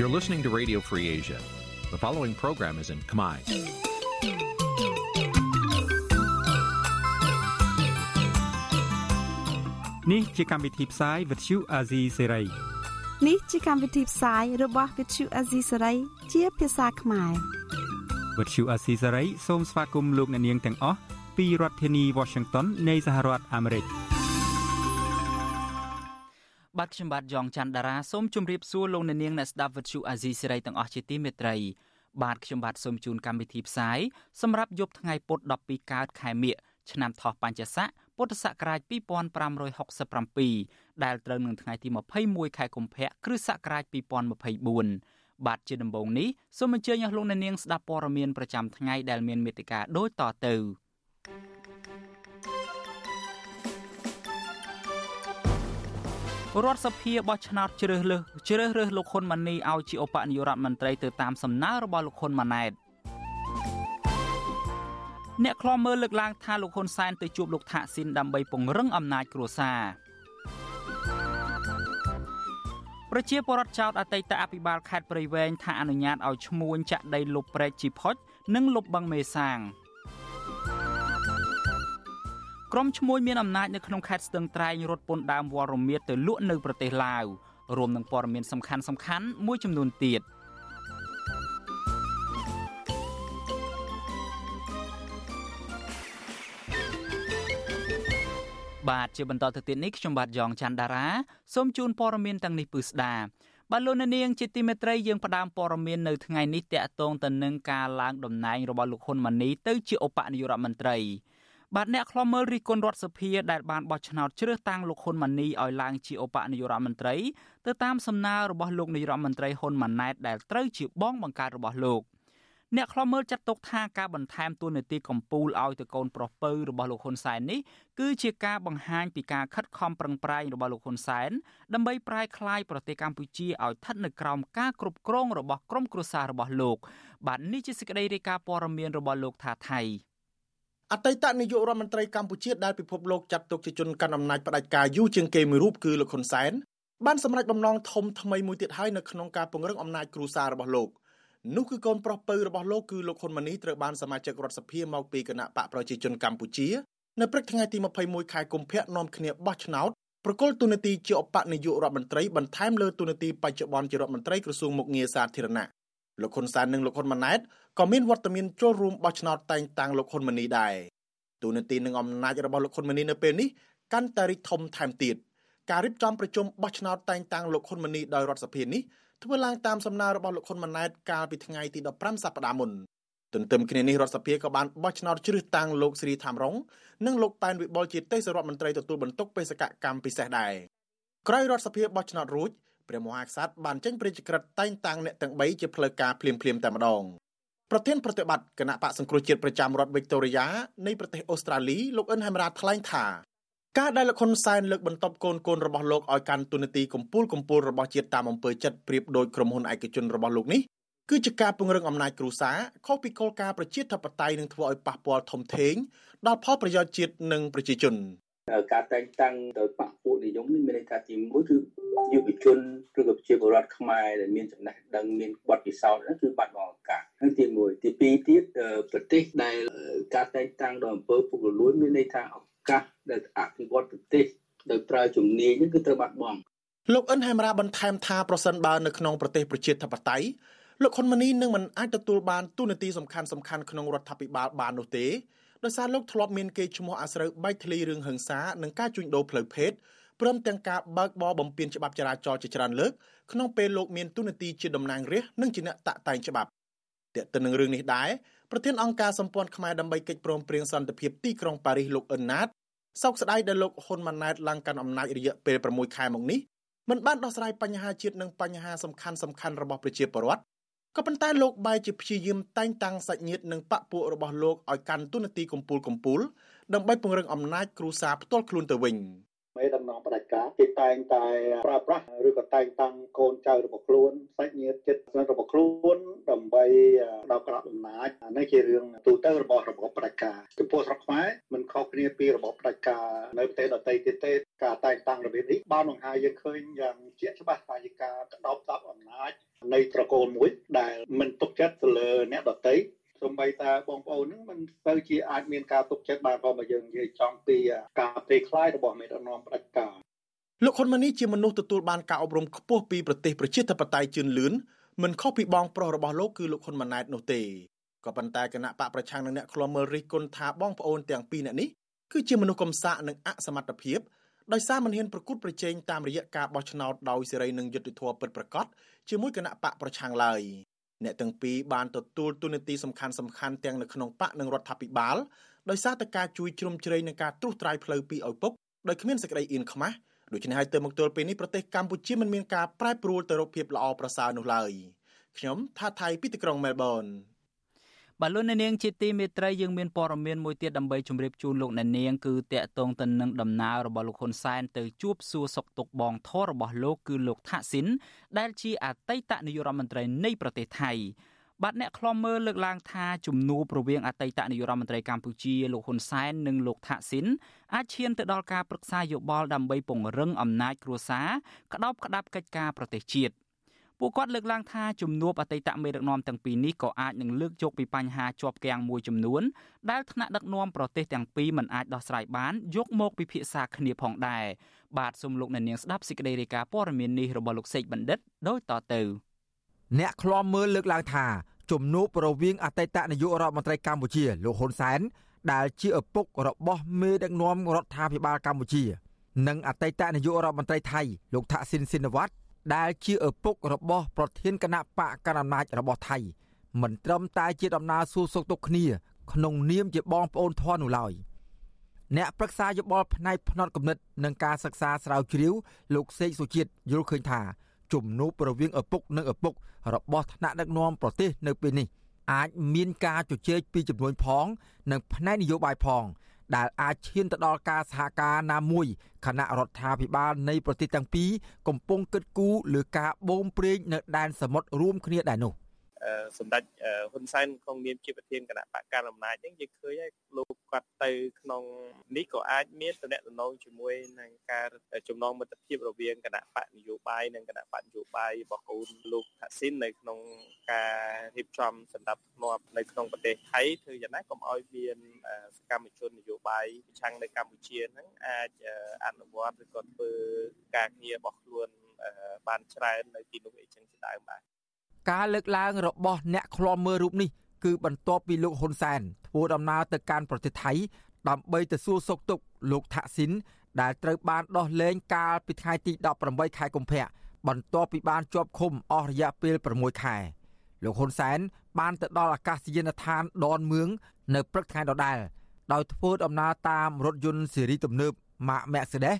You're listening to Radio Free Asia. The following program is in Khmer. នេះជាកម្មវិធីផ្សាយ Vuthu Azizi Serai នេះជាកម្មវិធីផ្សាយរបស់ Vuthu Azizi Serai ជាភាសាខ្មែរ Vuthu Azizi Serai សូមស្វាគមន៍លោកអ្នកនាងទាំងអស់ពីរដ្ឋធានី Washington នៃសហរដ្ឋអាមេរិក បាទខ្ញុំបាទយ៉ងច័ន្ទដារាសូមជម្រាបសួរលោកអ្នកនាងអ្នកស្ដាប់ Vuthu Azizi Serai ទាំងអស់ជាទីមេត្រីបាទខ្ញុំបាទសូមជូនកម្មវិធីផ្សាយសម្រាប់យប់ថ្ងៃពុធ12កើតខែមិញឆ្នាំថោះបัญចស័កពុទ្ធសករាជ2567ដែលត្រូវនឹងថ្ងៃទី21ខែកុម្ភៈគ្រិស្តសករាជ2024បាទជាដំបូងនេះសូមអញ្ជើញអស់លោកអ្នកនាងស្ដាប់ព័ត៌មានប្រចាំថ្ងៃដែលមានមេត្តាដូចតទៅ រដ្ឋសភាបោះឆ្នោតជ្រើសរើសជ្រើសរើសលោកហ៊ុនម៉ាណីឲ្យជាឧបនាយករដ្ឋមន្ត្រីទៅតាមសំណើរបស់លោកហ៊ុនម៉ាណែតអ្នកខ្លាំមើលលើកឡើងថាលោកហ៊ុនសែនទៅជួបលោកថាក់ស៊ីនដើម្បីពង្រឹងអំណាចគ្រួសារប្រជាពលរដ្ឋចោទអតីតអភិបាលខេត្តព្រៃវែងថាអនុញ្ញាតឲ្យឈ្មួញចាក់ដីលុបព្រែកជីផុចនិងលុបបឹងមេសាង ក្រុមឈ្មួញមានអំណាចនៅក្នុងខេត្តស្ទឹងត្រែងរត់ពន្ធដើមវត្តរមៀតទៅលក់នៅប្រទេសឡាវរួមនឹងព័ត៌មានសំខាន់ៗមួយចំនួនទៀត។បាទជាបន្តទៅទៀតនេះខ្ញុំបាទយ៉ងច័ន្ទដារាសូមជូនព័ត៌មានទាំងនេះពឺស្ដាបាទលោកនាងជាទីមេត្រីយើងផ្ដើមព័ត៌មាននៅថ្ងៃនេះតាក់ទងទៅនឹងការឡើងតំណែងរបស់លោកហ៊ុនម៉ាណីទៅជាឧបនាយករដ្ឋមន្ត្រី បាទអ្នកខ្លំមើលរិះគន់រដ្ឋសភាដែលបានបោះឆ្នោតជ្រើសតាំងលោកហ៊ុនម៉ាណីឲ្យឡើងជាឧបនាយករដ្ឋមន្ត្រីទៅតាមសំណើរបស់លោកនាយរដ្ឋមន្ត្រីហ៊ុនម៉ាណែតដែលត្រូវជាបងបង្កើតរបស់លោក។អ្នកខ្លំមើលចាត់ទុកថាការបន្ថែមទួនាទីកម្ពូលឲ្យទៅកូនប្រុសពៅរបស់លោកហ៊ុនសែននេះគឺជាការបង្ហាញពីការខិតខំប្រឹងប្រែងរបស់លោកហ៊ុនសែនដើម្បីប្រែក្លាយប្រទេសកម្ពុជាឲ្យស្ថិតនៅក្រោមការគ្រប់គ្រងរបស់ក្រុមគ្រួសាររបស់លោកបាទនេះជាសេចក្តីរាយការណ៍ព័ត៌មានរបស់លោកថាថៃ អតីតនាយករដ្ឋមន្ត្រីកម្ពុជាដែលពិភពលោកចាត់ទុកជាជនកាន់អំណាចផ្ដាច់ការយូរជាងគេមួយរូបគឺលោកហ៊ុនសែនបានសម្រេចបំណងធំថ្មីមួយទៀតហើយនៅក្នុងការពង្រឹងអំណាចគ្រួសាររបស់លោកនោះគឺកូនប្រុសពៅរបស់លោកគឺលោកហ៊ុនម៉ាណីត្រូវបានសមាជិករដ្ឋសភាមកពីគណៈបកប្រជាជនកម្ពុជានៅព្រឹកថ្ងៃទី21ខែកុម្ភៈនាំគ្នាបោះឆ្នោតប្រគល់ទូនាទីជាឧបនាយករដ្ឋមន្ត្រីបន្ថែមលើទូនាទីបច្ចុប្បន្នជារដ្ឋមន្ត្រីក្រសួងមុខងារសាធារណៈ លោកហ៊ុនសែននិងលោកហ៊ុនម៉ាណែតក៏មានវត្តមានចូលរួមបោះឆ្នោតតែងតាំងលោកហ៊ុនម៉ាណីដែរទូនាទីនិងអំណាចរបស់លោកហ៊ុនម៉ាណីនៅពេលនេះកាន់តែរីកធំថែមទៀតការរៀបចំប្រជុំបោះឆ្នោតតែងតាំងលោកហ៊ុនម៉ាណីដោយរដ្ឋសភានេះធ្វើឡើងតាមសំណើរបស់លោកហ៊ុនម៉ាណែតកាលពីថ្ងៃទី15សប្តាហ៍មុនទន្ទឹមគ្នានេះរដ្ឋសភាក៏បានបោះឆ្នោតជ្រើសតាំងលោកស្រីថាំរងនិងលោកប៉ែនវិបុលជាទេសរដ្ឋមន្ត្រីទទួលបន្ទុកបេសកកម្មពិសេសដែរក្រោយរដ្ឋសភាបោះឆ្នោតរួច ព្រះមហាក្សត្របានចេញព្រះរាជក្រឹត្យតែងតាំងអ្នកទាំង3ជាផ្លូវការភ្លាមៗតែម្ដងប្រធានប្រតិបត្តិគណៈបកសង្គ្រោះជាតិប្រចាំរដ្ឋវិកតូរីយ៉ានៃប្រទេសអូស្ត្រាលីលោកអិនហែមរ៉ាថ្លែងថាការដែលលោកហ៊ុនសែនលើកបន្ទប់កូនកូនរបស់លោកឲ្យកាន់ទូនាទីកម្ពូលកម្ពូលរបស់ជាតិតាមអំពើចិត្តប្រៀបដូចក្រុមហ៊ុនឯកជនរបស់លោកនេះគឺជាការពង្រឹងអំណាចគ្រួសារខុសពីគោលការណ៍ប្រជាធិបតេយ្យនឹងធ្វើឲ្យប៉ះពាល់ធំធេងដល់ផលប្រយោជន៍ជាតិនិងប្រជាជន ការតែងតាំងដោយបកពួកនិយមនេះមានន័យថាទី1គឺយុវជនឬក៏ប្រជាពលរដ្ឋខ្មែរដែលមានចំណេះដឹងមានបទពិសោធន៍ហ្នឹងគឺបាត់បង់ឱកាសហើយទី1ទី2ទៀតប្រទេសដែលការតែងតាំងដោយអំពើពុករលួយមានន័យថាកាសដែលអភិវឌ្ឍប្រទេសដោយប្រើជំនាញនេះគឺត្រូវបាត់បង់លោកអិនហែមរ៉ាបន្ថែមថាប្រសិនបើនៅក្នុងប្រទេសប្រជាធិបតេយ្យលោកហ៊ុនម៉ាណីនឹងមិនអាចទទួលបានទូនាទីសំខាន់សំខាន់ក្នុងរដ្ឋាភិបាលបាននោះទេ ដោយសារលោកធ្លាប់មានគេឈ្មោះអាស្រូវបែកធ្លាយរឿងហិង្សានិងការជួញដូរផ្លូវភេទព្រមទាំងការបើកបរបំពានច្បាប់ចរាចរណ៍ជាច្រើនលើកក្នុងពេលលោកមានទូនាទីជាតំណាងរាស្ត្រនិងជាអ្នកតាក់តែងច្បាប់ទាក់ទិននឹងរឿងនេះដែរប្រធានអង្គការសម្ព័ន្ធខ្មែរដើម្បីកិច្ចព្រមព្រៀងសន្តិភាពទីក្រុងប៉ារីសលោកអ៊ុនណាតសោកស្ដាយដែលលោកហ៊ុនម៉ាណែតឡើងកាន់អំណាចរយៈពេល6ខែមកនេះមិនបានដោះស្រាយបញ្ហាជាតិនិងបញ្ហាសំខាន់សំខាន់របស់ប្រជាពលរដ្ឋ ក៏ប៉ុន្តែលោកបែរជាព្យាយាមតែងតាំងសាច់ញាតិនិងបពពួករបស់លោកឲ្យកាន់ទូនាទីកម្ពូលកម្ពូលដើម្បីពង្រឹងអំណាចគ្រួសារផ្ទាល់ខ្លួនទៅវិញ មេដឹកនាំងផ្ដាច់ការគេតែងតែប្រើប្រាស់ឬក៏តែងតាំងកូនចៅរបស់ខ្លួនសាច់ញាតិចិត្តស្និទ្ធរបស់ខ្លួនដើម្បីដល់ក្រកអំណាចនេះជារឿងទូទៅរបស់របបផ្ដាច់ការចំពោះស្រុកខ្មែរមិនខុសគ្នាពីរបបផ្ដាច់ការនៅប្រទេសដទៃទៀតទេការតែងតាំងរបៀបនេះបានបង្ហាញយើងឃើញយ៉ាងជាក់ច្បាស់ថាជាការក្តោបតប់អំណាចនៃត្រកូលមួយដែលមិនទុកចិត្តទៅលើអ្នកដទៃ សូម្បីតែបងប្អូនហ្នឹងมันទៅជាអាចមានការទុកចិត្តបានក៏មកយើងនិយាយចំពីការផ្ទៃខ្លាយរបស់មេដឹកនាំផ្ដាច់ការលោកហ៊ុនម៉ាណីជាមនុស្សទទួលបានការអប់រំខ្ពស់ពីប្រទេសប្រជាធិបតេយ្យជឿនលឿនមិនខុសពីបងប្រុសរបស់លោកគឺលោកហ៊ុនម៉ាណែតនោះទេក៏ប៉ុន្តែគណៈបកប្រឆាំងនឹងអ្នកឃ្លាំមើលរិះគន់ថាបងប្អូនទាំងពីរនាក់នេះគឺជាមនុស្សកំសាកនិងអសមត្ថភាពដោយសារមិនហ៊ានប្រកួតប្រជែងតាមរយៈការបោះឆ្នោតដោយសេរីនិងយុត្តិធម៌ពិតប្រាកដជាមួយគណៈបកប្រឆាំងឡើយ អ្នកទាំងពីរបានទទួលទូនាទីសំខាន់សំខាន់ទាំងនៅក្នុងបកនិងរដ្ឋាភិបាលដោយសារតែការជួយជ្រោមជ្រែងនឹងការត្រួសត្រាយផ្លូវពីឪពុកដោយគ្មានសេចក្តីអៀនខ្មាស់ដូច្នេះហើយទៅមកទល់ពេលនេះប្រទេសកម្ពុជាមិនមានការប្រែប្រួលទៅរកភាពល្អប្រសើរនោះឡើយខ្ញុំថាថៃពីទីក្រុងមែលប៊ន បាទលោកអ្នកនាងជាទីមេត្រីយើងមានព័ត៌មានមួយទៀតដើម្បីជម្រាបជូនលោកអ្នកនាងគឺតកតងទៅនឹងដំណើររបស់លោកហ៊ុនសែនទៅជួបសួរសុខទុក្ខបងធររបស់លោកគឺលោកថាក់ស៊ីនដែលជាអតីតនាយករដ្ឋមន្ត្រីនៃប្រទេសថៃបាទអ្នកខ្លំមើលលើកឡើងថាជំនួបរវាងអតីតនាយករដ្ឋមន្ត្រីកម្ពុជាលោកហ៊ុនសែននិងលោកថាក់ស៊ីនអាចឈានទៅដល់ការប្រឹក្សាយោបល់ដើម្បីពង្រឹងអំណាចគ្រួសារក្តោបក្តាប់កិច្ចការប្រទេសជាតិ ពួកគាត់លើកឡើងថាជំនួបអតីតមេដឹកនាំទាំងពីរនេះក៏អាចនឹងលើកយកពីបញ្ហាជាប់គាំងមួយចំនួនដែលថ្នាក់ដឹកនាំប្រទេសទាំងពីរមិនអាចដោះស្រាយបានយកមកពិភាក្សាគ្នាផងដែរបាទសូមលោកអ្នកនាងស្ដាប់សេចក្តីរាយការណ៍ព័ត៌មាននេះរបស់លោកសេកបណ្ឌិតដូចតទៅអ្នកឃ្លាំមើលលើកឡើងថាជំនួបរវាងអតីតនាយករដ្ឋមន្ត្រីកម្ពុជាលោកហ៊ុនសែនដែលជាឪពុករបស់មេដឹកនាំរដ្ឋាភិបាលកម្ពុជា និងអតីតនាយករដ្ឋមន្ត្រីថៃលោកថាក់ស៊ីនស៊ីនវ៉ាត់ ដែលជាឪពុករបស់ប្រធានគណៈបកកណ្ដាលអំណាចរបស់ថៃមិនត្រឹមតែជាដំណើរសួរសុខទុក្ខគ្នាក្នុងនាមជាបងប្អូនធននោះឡើយអ្នកប្រឹក្សាយោបល់ផ្នែកផ្នត់គំនិតនិងការសិក្សាស្រាវជ្រាវលោកសេកសុជាតិយល់ឃើញថាជំនួបរវាងឪពុកនិងឪពុករបស់ថ្នាក់ដឹកនាំប្រទេសនៅពេលនេះអាចមានការជជែកពីចំនួនផង និងផ្នែកនយោបាយផង ដែលអាចឈានទៅដល់ការសហការណាមួយគណៈរដ្ឋាភិបាលនៃប្រទេសទាំងពីរកំពុងគិតគូរលើការបូមព្រេងនៅដែនសមុទ្ររួមគ្នាដែរនោះ។ សម្ដេចហ៊ុនសែនក្នុងនាមជាប្រធានគណៈបកកណ្ដាលអំណាចហ្នឹងយើងឃើញហើយលោកគាត់ទៅក្នុងនេះក៏អាចមានតំណែងជាមួយនឹងការចំណងមិត្តភាពរវាងគណៈបកនយោបាយនិងគណៈបកនយោបាយរបស់កូនលោកថាស៊ីននៅក្នុងការរៀបចំសម្ដាប់ធ្នាប់នៅក្នុងប្រទេសថៃធ្វើយ៉ាងណាកុំឲ្យមានសកម្មជននយោបាយប្រឆាំងនៅកម្ពុជាហ្នឹងអាចអនុវត្តឬក៏ធ្វើការងាររបស់ខ្លួនបានច្រើននៅទីនោះអីចឹងជាដើមបាទ ការលើកឡើងរបស់អ្នកឃ្លាំមើលរូបនេះគឺបន្ទាប់ពីលោកហ៊ុនសែនធ្វើដំណើរទៅកាន់ប្រទេសថៃដើម្បីទៅសួរសុខទុក្ខលោកថាក់ស៊ីនដែលត្រូវបានដោះលែងកាលពីថ្ងៃទី18ខែកុម្ភៈបន្ទាប់ពីបានជាប់ឃុំអស់រយៈពេល6ខែលោកហ៊ុនសែនបានទៅដល់អាកាសយានដ្ឋានដនមឿងនៅព្រឹកថ្ងៃដដែលដោយធ្វើដំណើរតាមរថយន្តស៊េរីទំនើបម៉ាក Mercedes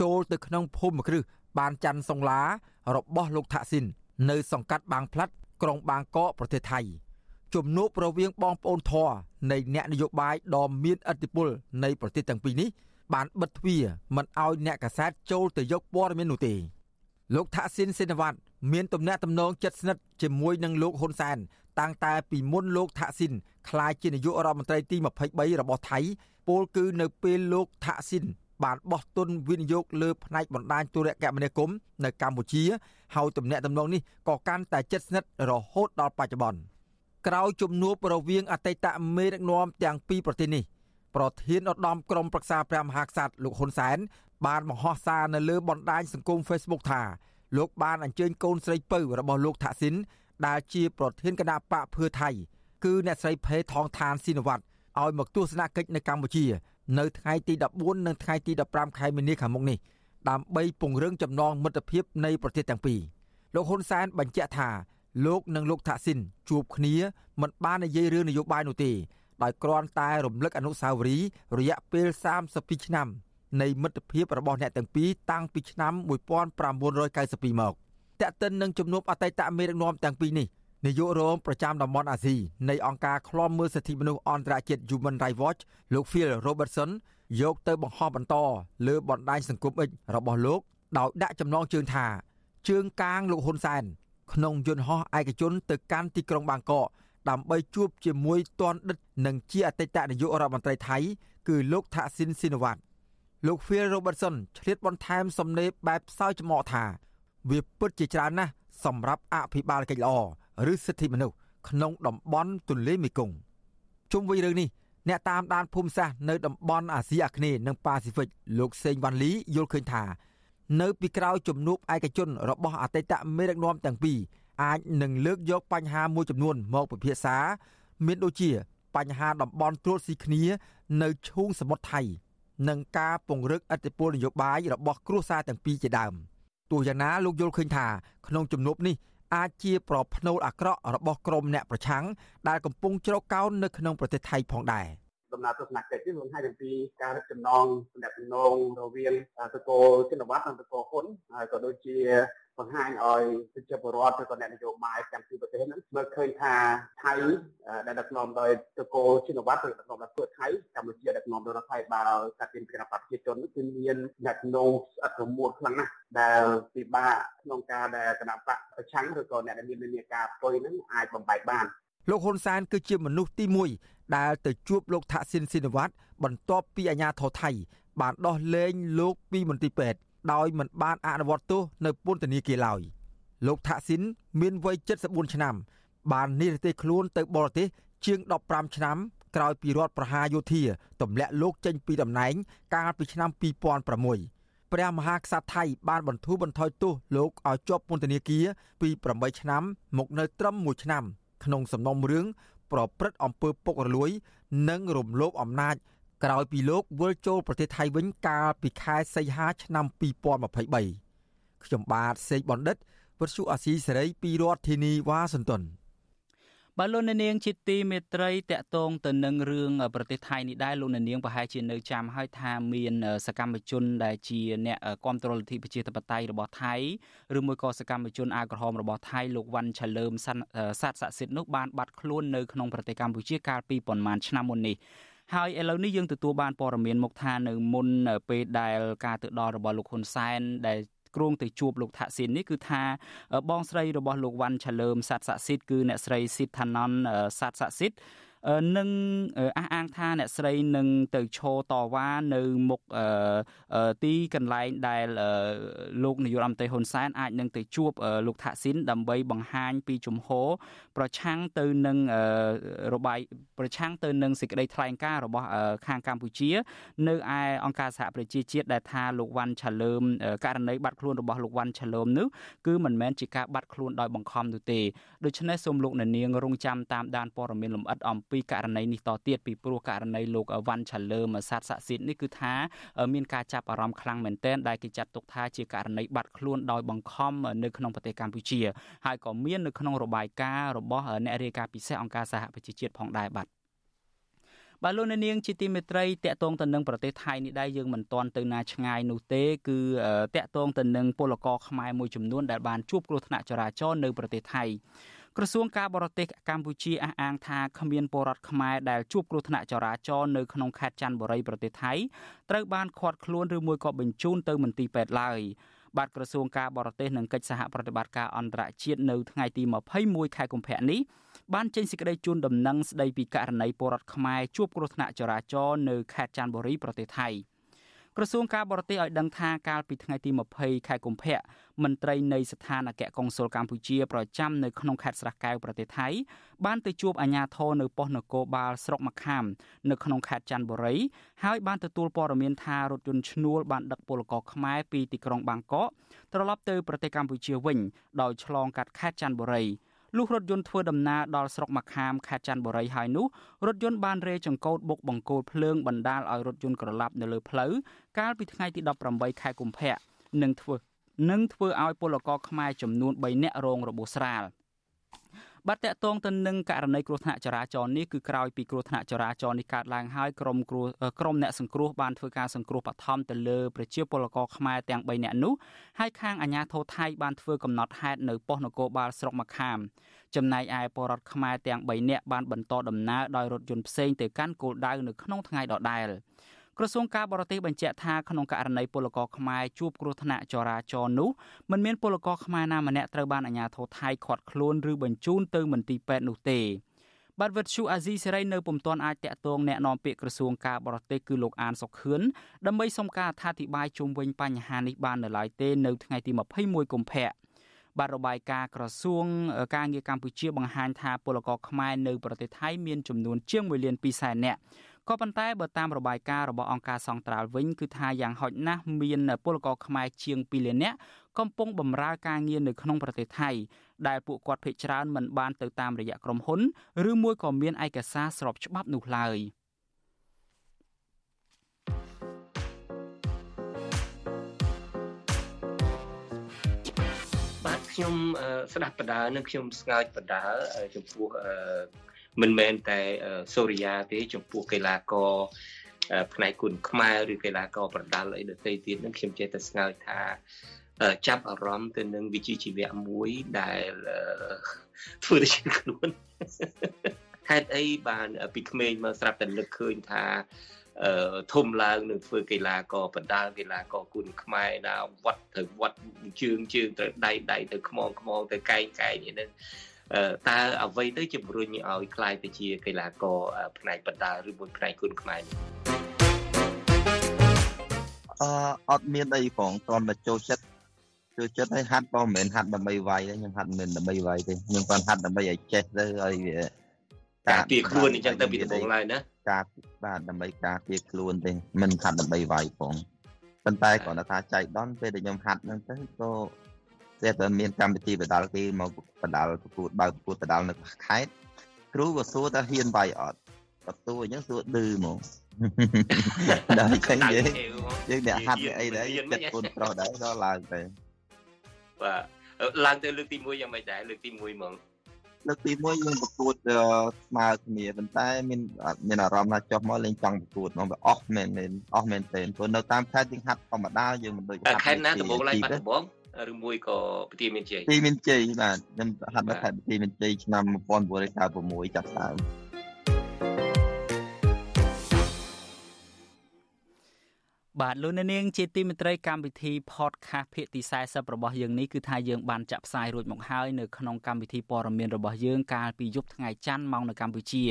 ចូលទៅក្នុងភូមិគ្រឹះបានច័ន្ទសុងឡារបស់លោកថាក់ស៊ីន នៅសង្កាត់បាងផ្លាត់ក្រុងបាងកកប្រទេសថៃជំនួបរវាងបងប្អូនធរនៃអ្នកនយោបាយដ៏មានឥទ្ធិពលនៃប្រទេសទាំងពីរនេះបានបិទទ្វារមិនឲ្យអ្នកកាសែតចូលទៅយកព័ត៌មាននោះទេលោកថាក់ស៊ីនសេនវ៉ាត់មានទំនាក់ទំនងជិតស្និទ្ធជាមួយនឹងលោកហ៊ុនសែនតាំងតែពីមុនលោកថាក់ស៊ីនក្លាយជានាយករដ្ឋមន្ត្រីទី23របស់ថៃពលគឺនៅពេលលោកថាក់ស៊ីន បានបោះទុនវិនិយោគលើផ្នែកបណ្ដាញទូរគមនាគមន៍នៅកម្ពុជាហើយទំនាក់ទំនងនេះក៏កាន់តែជិតស្និទ្ធរហូតដល់បច្ចុប្បន្នក្រោយជំនួបរវាងអតីតមេដឹកនាំទាំងពីរប្រទេសនេះប្រធានឧត្តមក្រុមប្រឹក្សាព្រះមហាក្សត្រលោកហ៊ុនសែនបានបង្ហោះសារនៅលើបណ្ដាញសង្គម Facebook ថាលោកបានអញ្ជើញកូនស្រីពៅរបស់លោកថាក់ស៊ីនដែលជាប្រធានគណៈបកភឿថៃគឺអ្នកស្រីផេថងឋានស៊ីនវត្តឲ្យមកទស្សនកិច្ចនៅកម្ពុជា នៅថ្ងៃទី14និងថ្ងៃទី15ខែមីនាខាងមុខនេះដើម្បីពង្រឹងចំណងមិត្តភាពនៃប្រទេសទាំងពីរលោកហ៊ុនសែនបញ្ជាក់ថាលោកនិងលោកថាក់ស៊ីនជួបគ្នាមិនបាននិយាយរឿងនយោបាយនោះទេដោយគ្រាន់តែរំលឹកអនុស្សាវរីយ៍រយៈពេល32ឆ្នាំនៃមិត្តភាពរបស់អ្នកទាំងពីរតាំងពីឆ្នាំ1992មកតេតិននឹងជំនួបអតីតមេដឹកនាំទាំងពីរនេះ នាយករងប្រចាំតំបន់អាស៊ីនៃអង្គការឃ្លាំមើលសិទ្ធិមនុស្សអន្តរជាតិ Human Rights Watch លោក Phil Robertson យកទៅបង្ហោះបន្តលើបណ្ដាញសង្គម X របស់លោកដោយដាក់ចំណងជើងថាជើងកាងលោកហ៊ុនសែនក្នុងយន្តហោះឯកជនទៅកាន់ទីក្រុងបាងកកដើម្បីជួបជាមួយទ័នដិតនិងជាអតីតនាយករដ្ឋមន្ត្រីថៃ គឺលោកថាក់ស៊ីនស៊ីនវ៉ាត់លោក Phil Robertson ឆ្លៀតបន្ថែមសំណេរបែបសើចចំអកថា វាពិតជាច្រើនណាស់សម្រាប់អភិបាលកិច្ចល្អ ឬសិទ្ធិមនុស្សក្នុងតំបន់ទន្លេមេគង្គជុំវិញរឿងនេះអ្នកតាមដានភូមិសាស្ត្រនៅតំបន់អាស៊ីអាគ្នេយ៍និងប៉ាស៊ីហ្វិកលោកសេងវ៉ាន់លីយល់ឃើញថា នៅពីក្រោយជំនួបឯកជនរបស់អតីតមេដឹកនាំទាំងពីរអាចនឹងលើកយកបញ្ហាមួយចំនួនមកពិភាក្សា មានដូចជាបញ្ហាតំបន់ត្រួតស៊ីគ្នា នៅឈូងសមុទ្រថៃនិងការពង្រឹងអធិបុលនយោបាយរបស់គ្រួសារទាំងពីរជាដើមទោះយ៉ាងណាលោកយល់ឃើញថាក្នុងជំនួបនេះ អាចជាប្រផ្នូលអាក្រក់របស់ក្រុមអ្នកប្រឆាំងដែលកំពុងជ្រកកោននៅក្នុងប្រទេសថៃផងដែរដំណើរទស្សនកិច្ចនេះបង្ហាញអំពីការរឹតចំណងទំនាក់ទំនងរវាងតកោចិនវត្តនិងតកោហ៊ុនហើយក៏ដូចជា បង្ហាញឲ្យប្រជាពលរដ្ឋឬក៏អ្នកនយោបាយទាំងពីរប្រទេសហ្នឹងមើលឃើញថាថៃដែលដឹកនាំដោយតកោចិនវត្តឬដឹកនាំដោយពួកថៃកម្ពុជាដឹកនាំដោយរដ្ឋាភិបាលកាត់ទានគណៈបព្វជិជនគឺមានអ្នកនងស្អិតរមួតខ្លាំងណាស់ដែលពិបាកក្នុងការដែលគណៈបកប្រឆាំងឬក៏អ្នកដែលមាននានាការផ្ទុយហ្នឹងអាចបំបែកបានលោកហ៊ុនសែនគឺជាមនុស្សទី1ដែលទៅជួបលោកថាក់ស៊ីនស៊ីនវ៉ាត់បន្ទាប់ពីអាញាធរថៃបានដោះលែងលោកពីមន្ទីរពេទ្យ ដោយមិនបានអនុវត្តទោសនៅពន្ធនាគារឡើយលោកថាក់ស៊ីនមានវ័យ74ឆ្នាំ បាននិរទេសខ្លួនទៅបរទេសជាង15ឆ្នាំក្រោយពីរដ្ឋប្រហារយោធាទម្លាក់លោកចេញពីតំណែង កាលពីឆ្នាំ2006ព្រះមហាក្សត្រថៃបានបន្ធូរបន្ថយទោសលោកឲ្យជាប់ពន្ធនាគារពី8ឆ្នាំ មកនៅត្រឹម1ឆ្នាំ ក្នុងសំណុំរឿងប្រព្រឹត្តអំពើពុករលួយ និងរំលោភអំណាច ក្រោយពីលោកវិលចូលប្រទេសថៃវិញកាលពីខែសីហាឆ្នាំ2023ខ្ញុំបាទសេកបណ្ឌិតវុទ្ធុអាស៊ីសេរីពីរដ្ឋធានីវ៉ាស៊ីនតោនបាទលោកនាងជាទីមេត្រីតកតងទៅនឹងរឿងប្រទេសថៃនេះដែរលោកនាងប្រហែលជានៅចាំហើយថាមានសកម្មជនដែលជាអ្នកគ្រប់គ្រងលទ្ធិប្រជាធិបតេយ្យរបស់ថៃឬមួយក៏សកម្មជនអាវក្រហមរបស់ថៃលោកវ៉ាន់ឆាលើមសាទស័ក្តិសិទ្ធិនោះបានបាត់ខ្លួននៅក្នុងប្រទេសកម្ពុជាកាលពីប្រមាណឆ្នាំមុននេះ ហើយឥឡូវនេះយើងទទួលបានព័ត៌មានមកថានៅមុនពេលដែលការទៅដល់របស់លោកហ៊ុនសែនដែលគ្រងទៅជួបលោកថាក់ស៊ីននេះគឺថាបងស្រីរបស់លោកវ៉ាន់ឆាលើមសាទស័ក្តិសិទ្ធគឺអ្នកស្រីស៊ីតថាណនសាទស័ក្តិសិទ្ធ នឹងអះអាងថាអ្នកស្រីនឹងទៅឈរតវ៉ានៅមុខទីកន្លែងដែលលោកនាយករដ្ឋមន្ត្រីហ៊ុនសែនអាចនឹងទៅជួបលោកថាក់ស៊ីនដើម្បីបង្ហាញពីជំហរប្រឆាំងទៅនឹងរបាយប្រឆាំងទៅនឹងសេចក្តីថ្លែងការណ៍របស់ខាងកម្ពុជា នៅឯអង្គការសហប្រជាជាតិដែលថាលោកវ៉ាន់ឆាលើមករណីបាត់ខ្លួនរបស់លោកវ៉ាន់ឆាលើមនោះគឺមិនមែនជាការបាត់ខ្លួនដោយបង្ខំនោះទេដូច្នេះសូមលោកអ្នកនាងរងចាំតាមដានព័ត៌មានលម្អិតអំពីករណីនេះតទៀតពីព្រោះករណីលោកវ៉ាន់ឆាលើមសាទស័ក្តិសិទ្ធនេះគឺថាមានការចាប់អារម្មណ៍ខ្លាំងមែនទែនដែលគេចាត់ទុកថាជាករណីបាត់ខ្លួនដោយបង្ខំនៅក្នុងប្រទេសកម្ពុជាហើយក៏មាននៅក្នុងរបាយការណ៍របស់អ្នករាយការណ៍ពិសេសអង្គការសហប្រជាជាតិផងដែរបាទបាទលោកនាងជាទីមេត្រីតកតងទៅនឹងប្រទេសថៃនេះដែរយើងមិនទាន់ទៅណាឆ្ងាយនោះទេគឺតកតងទៅនឹងពលករខ្មែរមួយចំនួនដែលបានជួបគ្រោះថ្នាក់ចរាចរណ៍នៅប្រទេសថៃ ក្រសួងការបរទេសកម្ពុជាអះអាងថាគ្មានពលរដ្ឋខ្មែរដែលជួបគ្រោះថ្នាក់ចរាចរណ៍នៅក្នុងខេត្តច័ន្ទបុរីប្រទេសថៃត្រូវបានឃាត់ខ្លួនឬមួយក៏បញ្ជូនទៅមន្ទីរពេទ្យឡើយបាទក្រសួងការបរទេសនិងកិច្ចសហប្រតិបត្តិការអន្តរជាតិនៅថ្ងៃទី21ខែកុម្ភៈនេះបានចេញសេចក្តីជូនដំណឹងស្តីពីករណីពលរដ្ឋខ្មែរជួបគ្រោះថ្នាក់ចរាចរណ៍នៅខេត្តច័ន្ទបុរីប្រទេសថៃ។ ក្រសួងការបរទេសឲ្យដឹងថាកាលពីថ្ងៃទី20ខែកុម្ភៈមន្ត្រីនៃស្ថានអគ្គកុងស៊ុលកម្ពុជាប្រចាំនៅក្នុងខេត្តស្រះកែវប្រទេសថៃបានទៅជួបអាជ្ញាធរនៅប៉ុស្តិ៍នគរបាលស្រុកមក្ខាមនៅក្នុងខេត្តច័ន្ទបុរីហើយបានទទួលព័ត៌មានថារថយន្តឈ្នួលបានដឹកពលករខ្មែរពីទីក្រុងបាងកកត្រឡប់ទៅប្រទេសកម្ពុជាវិញដោយឆ្លងកាត់ខេត្តច័ន្ទបុរី លុះរថយន្តធ្វើដំណើរដល់ស្រុកមខាមខេត្តច័ន្ទបុរីហើយនោះរថយន្តបានរេចង្កូតបុកបង្គោលភ្លើងបណ្ដាលឲ្យរថយន្តក្រឡាប់នៅលើផ្លូវកាលពីថ្ងៃទី18ខែកុម្ភៈនឹងធ្វើនឹងធ្វើឲ្យពលករខ្មែរចំនួន3នាក់រងរបួសស្រាល បាទតកតងទៅនឹងករណីគ្រោះថ្នាក់ចរាចរណ៍នេះគឺក្រោយពីគ្រោះថ្នាក់ចរាចរណ៍នេះកើតឡើងហើយក្រុមគ្រោះក្រុមអ្នកសង្គ្រោះបានធ្វើការសង្គ្រោះបឋមទៅលើប្រជាពលករខ្មែរទាំង3នាក់នោះហើយខាងអាជ្ញាធរថៃបានធ្វើកំណត់ហេតុនៅប៉ុស្តិ៍នគរបាលស្រុកមខាមចំណែកឯពលរដ្ឋខ្មែរទាំង3នាក់បានបន្តដំណើរដោយរថយន្តផ្សេងទៅកាន់គោលដៅនៅក្នុងថ្ងៃដដែល។ ក្រសួងការបរទេសបញ្ជាក់ថាក្នុងករណីពលករខ្មែរជួបគ្រោះថ្នាក់ចរាចរណ៍នោះមិនមានពលករខ្មែរណាម្នាក់ត្រូវបានអាជ្ញាធរថៃឃាត់ខ្លួនឬបញ្ជូនទៅមន្ទីរពេទ្យនោះទេបាទវិទ្យុអាស៊ីសេរីនៅពុំទាន់អាចតាក់ទងแนะនាំពាក្យក្រសួងការបរទេសគឺលោកអានសុខឿនដើម្បីសុំការអធិប្បាយជុំវិញបញ្ហានេះបាននៅឡើយទេនៅថ្ងៃទី21កុម្ភៈបាទរបាយការណ៍ក្រសួងការងារកម្ពុជាបង្ហាញថាពលករខ្មែរនៅប្រទេសថៃមានចំនួនជាង1លាន2សែននាក់ ក៏ប៉ុន្តែបើតាមរបាយការណ៍របស់អង្គការសង្ត្រាល់វិញគឺថាយ៉ាងហោចណាស់មានពលករខ្មែរជាង2លាននាក់កំពុងបម្រើការងារនៅក្នុងប្រទេសថៃដែលពួកគាត់ភ័យច្រើនមិនបានទៅតាមរយៈក្រុមហ៊ុនឬមួយក៏មានឯកសារស្របច្បាប់នោះឡើយបាទខ្ញុំស្ដាប់បដានិងខ្ញុំស្ងើចបដាចំពោះ មិនមែនតែសូរិយាទេចំពោះកីឡាករផ្នែកគុណខ្មែរឬកីឡាករប្រដាល់អីដទៃទៀតនឹងខ្ញុំចេះតែស្ងើចថាចាប់អារម្មណ៍ទៅនឹងវិជ្ជាជីវៈមួយដែលធ្វើជាខ្លួនហេតុអីបានពីក្មេងមកស្រាប់តែនឹកឃើញថាអឺធំឡើងនឹងធ្វើកីឡាករបដាល់កីឡាករគុណខ្មែរណាវត្តទៅវត្តជើងជើងទៅដៃដៃទៅខ្មងខ្មងទៅកែងកែងនេះ តើអ្វីទៅជំរុញឲ្យខ្លាយទៅជាកីឡាករផ្នែកបណ្ដាឬមួយផ្នែកគុណខ្មែរអឺអត់មានអីផងគ្រាន់តែចូលចិត្តចូលចិត្តឲ្យហាត់ក៏មិនមែនហាត់ដើម្បីវាយទេខ្ញុំហាត់មិនមែនដើម្បីវាយទេខ្ញុំគាត់ហាត់ដើម្បីឲ្យចេះទៅឲ្យវាការពារខ្លួនអញ្ចឹងទៅពីដំបូងឡើយណាការបាទដើម្បីការពារខ្លួនទេមិនហាត់ដើម្បីវាយផងប៉ុន្តែគ្រាន់តែថាចៃដន្យពេលដែលខ្ញុំហាត់ហ្នឹងទៅក៏ តែតែមានកម្មវិធីបដាល់គេមកបដាល់ប្រកួតបើកប្រកួតបដាល់នៅខេត្តគ្រូក៏សួរថាហ៊ានបាយអត់បន្ទូអញ្ចឹងសួរឌឺមកដល់អញ្ចឹងយើងយើងអ្នកហាត់អីដែរចិត្តគុណប្រុសដែរក៏ឡើងទៅបាទឡើងទៅលើកទី1យ៉ាងម៉េចដែរលើកទី1ហ្មងលើកទី1យើងប្រកួតស្មើគ្នាប៉ុន្តែមានមានអារម្មណ៍ថាចុះមកលេងចង់ប្រកួតមកវាអស់មែនមែនអស់មែនទេព្រោះនៅតាមខេត្តយើងហាត់ធម្មតាយើងមិនដូចហាត់ខេត្តណាដំបងឡើងបាត់ដំបង ឬមួយក៏ប្រទីមានជ័យប្រទីមានជ័យបាទខ្ញុំហាត់នៅខេត្តប្រទីមានជ័យឆ្នាំ1996ចាប់ដើម បាទលោកអ្នកនាងជាទីមេត្រីកម្មវិធី podcast ភាគទី40របស់យើងនេះគឺថាយើងបានចាក់ផ្សាយរួចមកហើយនៅក្នុងកម្មវិធីព័ត៌មានរបស់យើងកាលពីយប់ថ្ងៃច័ន្ទម៉ោងនៅកម្ពុជា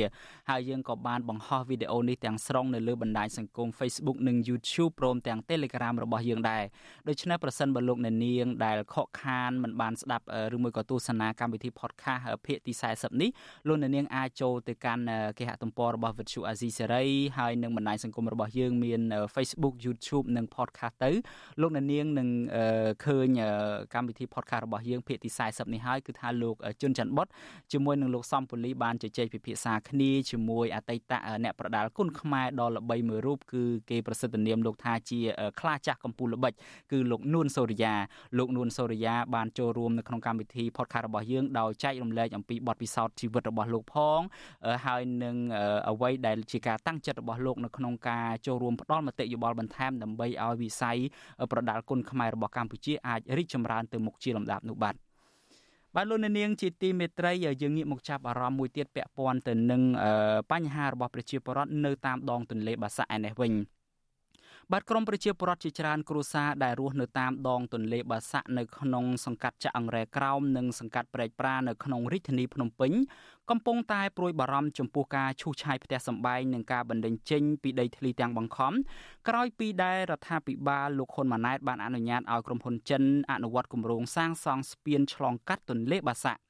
ហើយយើងក៏បានបង្ហោះវីដេអូនេះទាំងស្រុងនៅលើបណ្ដាញសង្គម Facebook និង YouTube ព្រមទាំង Telegram របស់យើងដែរដូច្នេះប្រសិនបើលោកអ្នកនាងដែលខកខានមិនបានស្ដាប់ឬមួយក៏ទស្សនាកម្មវិធី podcast ភាគទី40នេះលោកអ្នកនាងអាចចូលទៅកាន់គេហទំព័ររបស់ Vuthu Azizi Serai ហើយនឹងបណ្ដាញសង្គមរបស់យើងមាន Facebook YouTube YouTube និង Podcast ទៅលោកអ្នកនាងនឹងឃើញកម្មវិធី Podcast របស់យើងភាគទី40នេះហើយគឺថាលោកជុនច័ន្ទបុតជាមួយនឹងលោកសំពូលីបានជជែកពិភាក្សាគ្នាជាមួយអតីតអ្នកប្រដាល់គុណខ្មែរដ៏ល្បីមួយរូបគឺគេប្រសិទ្ធនាមលោកថាជាខ្លាចាស់កម្ពុជាល្បិចគឺលោកនួនសូរិយាលោកនួនសូរិយាបានចូលរួមនៅក្នុងកម្មវិធី podcast របស់យើងដោយចែករំលែកអំពីបទពិសោធន៍ជីវិតរបស់លោកផងហើយនឹងអ្វីដែលជាការតាំងចិត្តរបស់លោកនៅក្នុងការចូលរួមផ្ដល់មតិយោបល់បន្ថែមដើម្បីឲ្យវិស័យប្រដាល់គុណខ្មែររបស់កម្ពុជាអាចរីកចម្រើនទៅមុខជាលំដាប់នោះបាទបាទលោកនាងជាទីមេត្រីយើងងាកមកចាប់អារម្មណ៍មួយទៀតពាក់ព័ន្ធទៅនឹងបញ្ហារបស់ប្រជាពលរដ្ឋនៅតាមដងទន្លេបាសាក់ឯនេះវិញ បាទក្រមប្រជាពលរដ្ឋជាច្រើនគ្រួសារដែលរស់នៅតាមដងទន្លេបាសាក់នៅក្នុងសង្កាត់ចាក់អង្រែក្រោមនិងសង្កាត់ព្រែកប្រានៅក្នុងរាជធានីភ្នំពេញកំពុងតែព្រួយបារម្ភចំពោះការឈូសឆាយផ្ទះសម្បែងនិងការបណ្តេញចេញពីដីធ្លីទាំងបង្ខំក្រោយពីដែលរដ្ឋាភិបាលលោកហ៊ុនម៉ាណែតបានអនុញ្ញាតឲ្យក្រុមហ៊ុនចិនអនុវត្តគម្រោងសាងសង់ស្ពានឆ្លងកាត់ទន្លេបាសាក់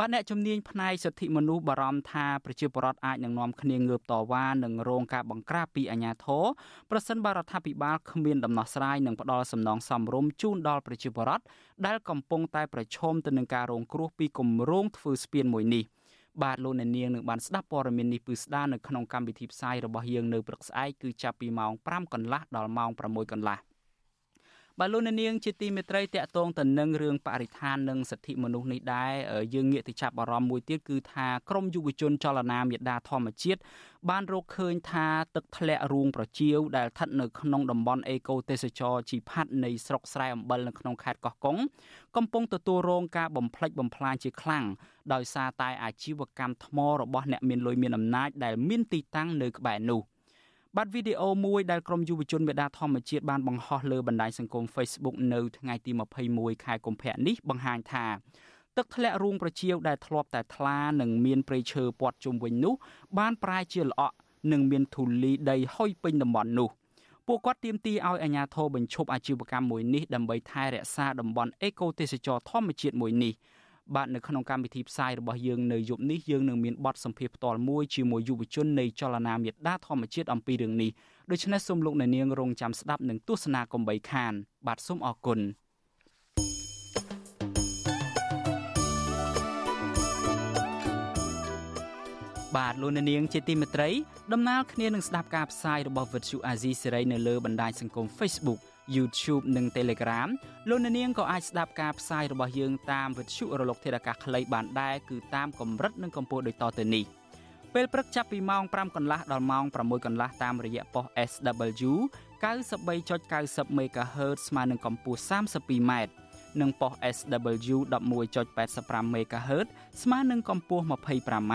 បាទអ្នកជំនាញផ្នែកសិទ្ធិមនុស្សបារម្ភថាប្រជាពលរដ្ឋអាចនឹងនាំគ្នាងើបតវ៉ានិងរងការបង្ក្រាបពីអាជ្ញាធរប្រសិនបើរដ្ឋាភិបាលគ្មានដំណោះស្រាយនិងផ្ដល់សំណងសមរម្យជូនដល់ប្រជាពលរដ្ឋដែលកំពុងតែប្រឈមទៅនឹងការរងគ្រោះពីគម្រោងធ្វើស្ពានមួយនេះបាទលោកអ្នកនាងនឹងបានស្ដាប់ព័ត៌មាននេះពឺស្ដារនៅក្នុងកម្មវិធីផ្សាយរបស់យើងនៅព្រឹកស្អែកគឺចាប់ពីម៉ោង5កន្លះដល់ម៉ោង6កន្លះ បាទលោកនាងជាទីមេត្រីតកតងទៅនឹងរឿងបរិស្ថាននិងសិទ្ធិមនុស្សនេះដែរយើងងាកទៅចាប់អារម្មណ៍មួយទៀតគឺថាក្រមយុវជនចលនាមេដាធម្មជាតិបានរកឃើញថាទឹកធ្លាក់រូងប្រជៀវដែលស្ថិតនៅក្នុងតំបន់អេកូទេសចរជីផាត់នៃស្រុកស្រែអំបិលនៅក្នុងខេត្តកោះកុងកំពុងទទួលរងការបំផ្លិចបំផ្លាញជាខ្លាំងដោយសារតែអាជីវកម្មថ្មរបស់អ្នកមានលុយមានអំណាចដែលមានទីតាំងនៅក្បែរនោះ។ បាត់វីដេអូមួយដែលក្រុមយុវជនមេដាធម្មជាតិបានបង្ហោះលើបណ្ដាញសង្គម Facebook នៅថ្ងៃទី21ខែកុម្ភៈនេះបង្ហាញថាទឹកធ្លាក់រូងប្រជៀវដែលធ្លាប់តែថ្លានិងមានព្រៃឈើព័ទ្ធជុំវិញនោះបានប្រែជាល្អក់និងមានធូលីដីហុយពេញតំបន់នោះពួកគាត់ទាមទារឲ្យអាជ្ញាធរបញ្ឈប់អាជីវកម្មមួយនេះដើម្បីថែរក្សាតំបន់អេកូទេសចរធម្មជាតិមួយនេះ បាទនៅក្នុងកម្មវិធីផ្សាយរបស់យើងនៅយប់នេះយើងនឹងមានបទសម្ភាសន៍ផ្ទាល់មួយជាមួយយុវជននៃចលនាមេដាធម្មជាតិអំពីរឿងនេះដូច្នេះសូមលោកអ្នកនាងរងចាំស្ដាប់និងទស្សនាកំបីខាន បាទសូមអរគុណបាទលោកអ្នកនាងជាទីមេត្រីដំណើរគ្នានឹងស្ដាប់ការផ្សាយរបស់វិទ្យុអាស៊ីសេរីនៅលើបណ្ដាញសង្គម Facebook YouTube និង Telegram លោកអ្នកនាងក៏អាចស្ដាប់ការផ្សាយរបស់យើងតាមវិទ្យុរលកធាតុអាកាសខ្លីបានដែរគឺតាមកម្រិតនិងកម្ពស់ដូចតទៅនេះពេលព្រឹកចាប់ពីម៉ោង5កន្លះដល់ម៉ោង6កន្លះតាមរយៈប៉ុស SW 93.90 MHz ស្មើនឹងកម្ពស់ 32m និងប៉ុស SW 11.85 MHz ស្មើនឹងកម្ពស់ 25m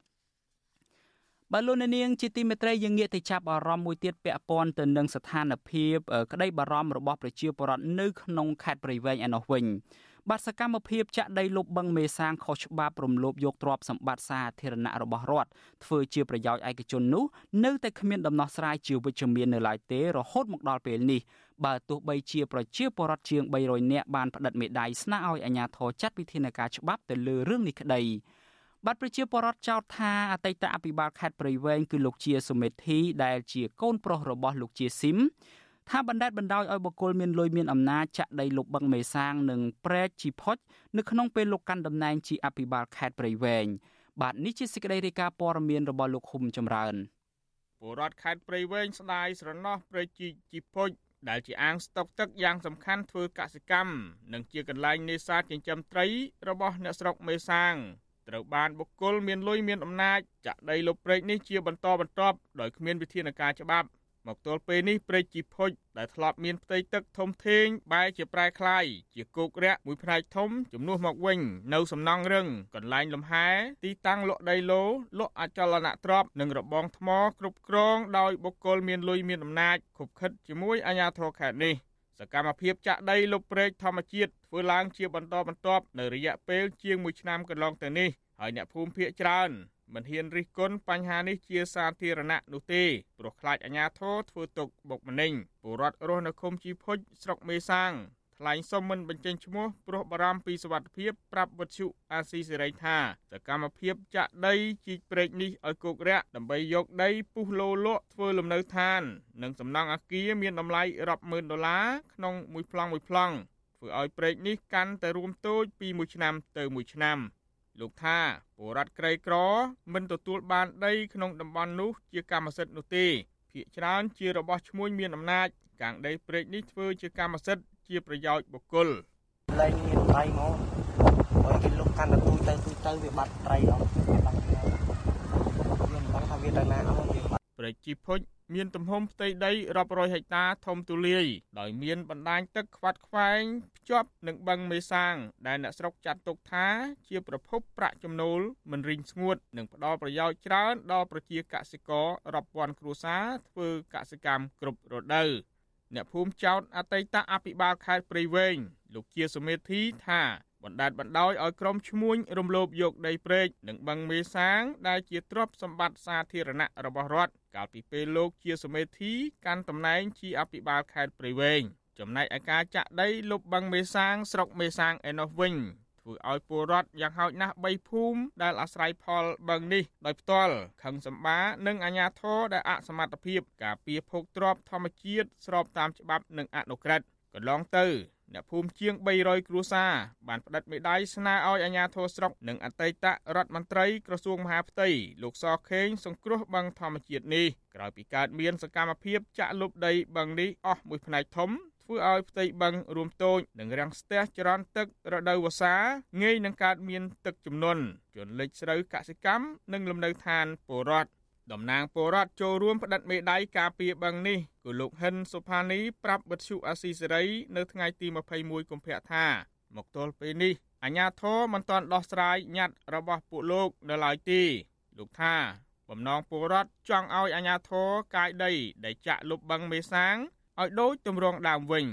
បាទលោកនាងជាទីមេត្រីយើងងាកទៅចាប់អារម្មណ៍មួយទៀតពាក់ព័ន្ធទៅនឹងស្ថានភាពក្តីបារម្ភរបស់ប្រជាពលរដ្ឋនៅក្នុងខេត្តព្រៃវែងឯណោះវិញបាទសកម្មភាពចាក់ដីលុបបឹងមេសាងខុសច្បាប់រំលោភយកទ្រព្យសម្បត្តិសាធារណៈរបស់រដ្ឋធ្វើជាប្រយោជន៍ឯកជននោះនៅតែគ្មានដំណោះស្រាយជាវិជ្ជមាននៅឡើយទេរហូតមកដល់ពេលនេះបើទោះបីជាប្រជាពលរដ្ឋជាង300នាក់បានផ្តិតមេដាយស្នើឲ្យអាជ្ញាធរចាត់វិធានការច្បាប់ទៅលើរឿងនេះក្តី បាទប្រជាពលរដ្ឋចោទថាអតីតអភិបាលខេត្តព្រៃវែងគឺលោកជាសុមេធីដែលជាកូនប្រុសរបស់លោកជាស៊ីមថាបណ្ដេតបណ្ដោយឲ្យបុគ្គលមានលុយមានអំណាចចាក់ដីលុបបឹងមេសាងនិងប្រែកជីផុចនៅក្នុងពេលលោកកាន់តំណែងជាអភិបាលខេត្តព្រៃវែងបាទនេះជាសេចក្តីរាយការណ៍ព័ត៌មានរបស់លោកហ៊ុំចម្រើនពលរដ្ឋខេត្តព្រៃវែងស្ដាយស្រណោះព្រៃជីជីផុចដែលជាអាងស្តុកទឹកយ៉ាងសំខាន់ធ្វើកសិកម្មនិងជាកន្លែងនេសាទចិញ្ចឹមត្រីរបស់អ្នកស្រុកមេសាង ត្រូវបានបុគ្គលមានលុយមានអំណាចចាក់ដីលុបព្រែកនេះជាបន្តបន្ទាប់ដោយគ្មានវិធានការច្បាប់ មកទល់ពេលនេះព្រែកជីភុជដែលធ្លាប់មានផ្ទៃទឹកធំធេងបែរជាប្រែក្លាយជាគោករៈមួយផ្នែកធំចំនួនមកវិញ នៅសំណង់រឹងកន្លែងលំហែទីតាំងលក់ដីឡូលក់អចលនទ្រព្យនិងរបងថ្មគ្រប់គ្រងដោយបុគ្គលមានលុយមានអំណាចខុបខិតជាមួយអាជ្ញាធរខេត្តនេះ។ សកម្មភាពចាក់ដីលុបព្រែកធម្មជាតិធ្វើឡើងជាបន្តបន្ទាប់នៅរយៈពេលជាង1ឆ្នាំកន្លងទៅនេះហើយអ្នកភូមិភាគច្រើនមិនហ៊ានរិះគន់បញ្ហានេះជាសាធារណៈនោះទេព្រោះខ្លាចអាជ្ញាធរធ្វើទុកបុកម្នេញពលរដ្ឋរស់នៅឃុំជីភុចស្រុកមេសាង ថ្លែងសុំមិនបញ្ចេញឈ្មោះព្រោះបារម្ភពីសុវត្ថិភាពប្រាប់វិទ្យុអាស៊ីសេរីថាសកម្មភាពចាក់ដីជីកព្រែកនេះឲ្យគោករាក់ដើម្បីយកដីពុះលោលក់ធ្វើលំនៅឋាន និងសំណង់អគារមានតម្លៃរាប់ម៉ឺនដុល្លារក្នុងមួយប្លង់មួយប្លង់ធ្វើឲ្យព្រែកនេះកាន់តែរួមតូចពីមួយឆ្នាំទៅមួយឆ្នាំ។លោកថាពលរដ្ឋក្រីក្រមិនទទួលបានដីក្នុងតំបន់នោះជាកម្មសិទ្ធិនោះទេភាគច្រើនជារបស់ឈ្មួញមានអំណាចកាងដីព្រែកនេះធ្វើជាកម្មសិទ្ធិ ជាប្រយោជន៍បុគ្គលលែងមានត្រីមកហើយគេលុបកាន់តែទូទៅទូទៅវាបាត់ត្រីអស់បាត់ខ្ញុំវាមិនដឹងថាវាទៅណាអស់វាបាត់ព្រែកជីភុចមានទំហំផ្ទៃដីរាប់រយហិកតាធំទូលាយដោយមានបណ្ដាញទឹកខ្វាត់ខ្វែងភ្ជាប់នឹងបឹងមេសាង ដែលអ្នកស្រុកចាត់ទុកថាជាប្រភពប្រាក់ចំណូលមិនរីងស្ងួតនិងផ្ដល់ប្រយោជន៍ច្រើនដល់ប្រជាកសិកររាប់ពាន់គ្រួសារធ្វើកសិកម្មគ្រប់រដូវ អ្នកភូមិចោតអតីតអភិបាលខេត្តព្រៃវែងលោកជាសុមេធីថាបណ្ដាលបណ្ដោយឲ្យក្រុមឈ្មួញរំលោភយកដីព្រែកនិងបឹងមេសាង ដែលជាទ្រព្យសម្បត្តិសាធារណៈរបស់រដ្ឋកាលពីពេលលោកជាសមេធីកាន់តំណែងជាអភិបាលខេត្តព្រៃវែងចំណែកឯការចាក់ដីលុបបឹងមេសាងស្រុកមេសាងឯណោះវិញ ធ្វើឲ្យពលរដ្ឋយ៉ាងហោចណាស់3ភូមិដែលអាស្រ័យផលបឹងនេះដោយផ្ទាល់ខឹងសម្បានិងអាជ្ញាធរដែលអសមត្ថភាពការពារភោគទ្រព្យធម្មជាតិស្របតាមច្បាប់និងអនុក្រឹត្យកន្លងទៅអ្នកភូមិជាង300គ្រួសារបានផ្តិតមេដាយស្នើឲ្យអាជ្ញាធរស្រុកនិងអតីតរដ្ឋមន្ត្រីក្រសួងមហាផ្ទៃលោកសខេងសង្គ្រោះបឹងធម្មជាតិនេះក្រោយពីកើតមានសកម្មភាពចាក់លុបដីបឹងនេះអស់មួយផ្នែកធំ ធ្វើឲ្យផ្ទៃបឹងរួមតូចនិងរាំងស្ទះចរន្តទឹករដូវវស្សាងាយនឹងកើតមានទឹកជំនន់ជន់លិចស្រូវកសិកម្មនិងលំនៅឋានពលរដ្ឋតំណាងពលរដ្ឋចូលរួមផ្តិតមេដាយការពារបឹងនេះគឺលោកហិនសុផានីប្រាប់បទសុអាស៊ីសេរីនៅថ្ងៃទី21កុម្ភៈថាមកទល់ពេលនេះអាជ្ញាធរមិនទាន់ដោះស្រាយញត្តិរបស់ពួកលោកនៅឡើយទេលោកថាបំណងពលរដ្ឋចង់ឲ្យអាជ្ញាធរកាយដីដែលចាក់លុបបឹងមេសាង ឲ្យដូចទម្រង់ដើមវិញ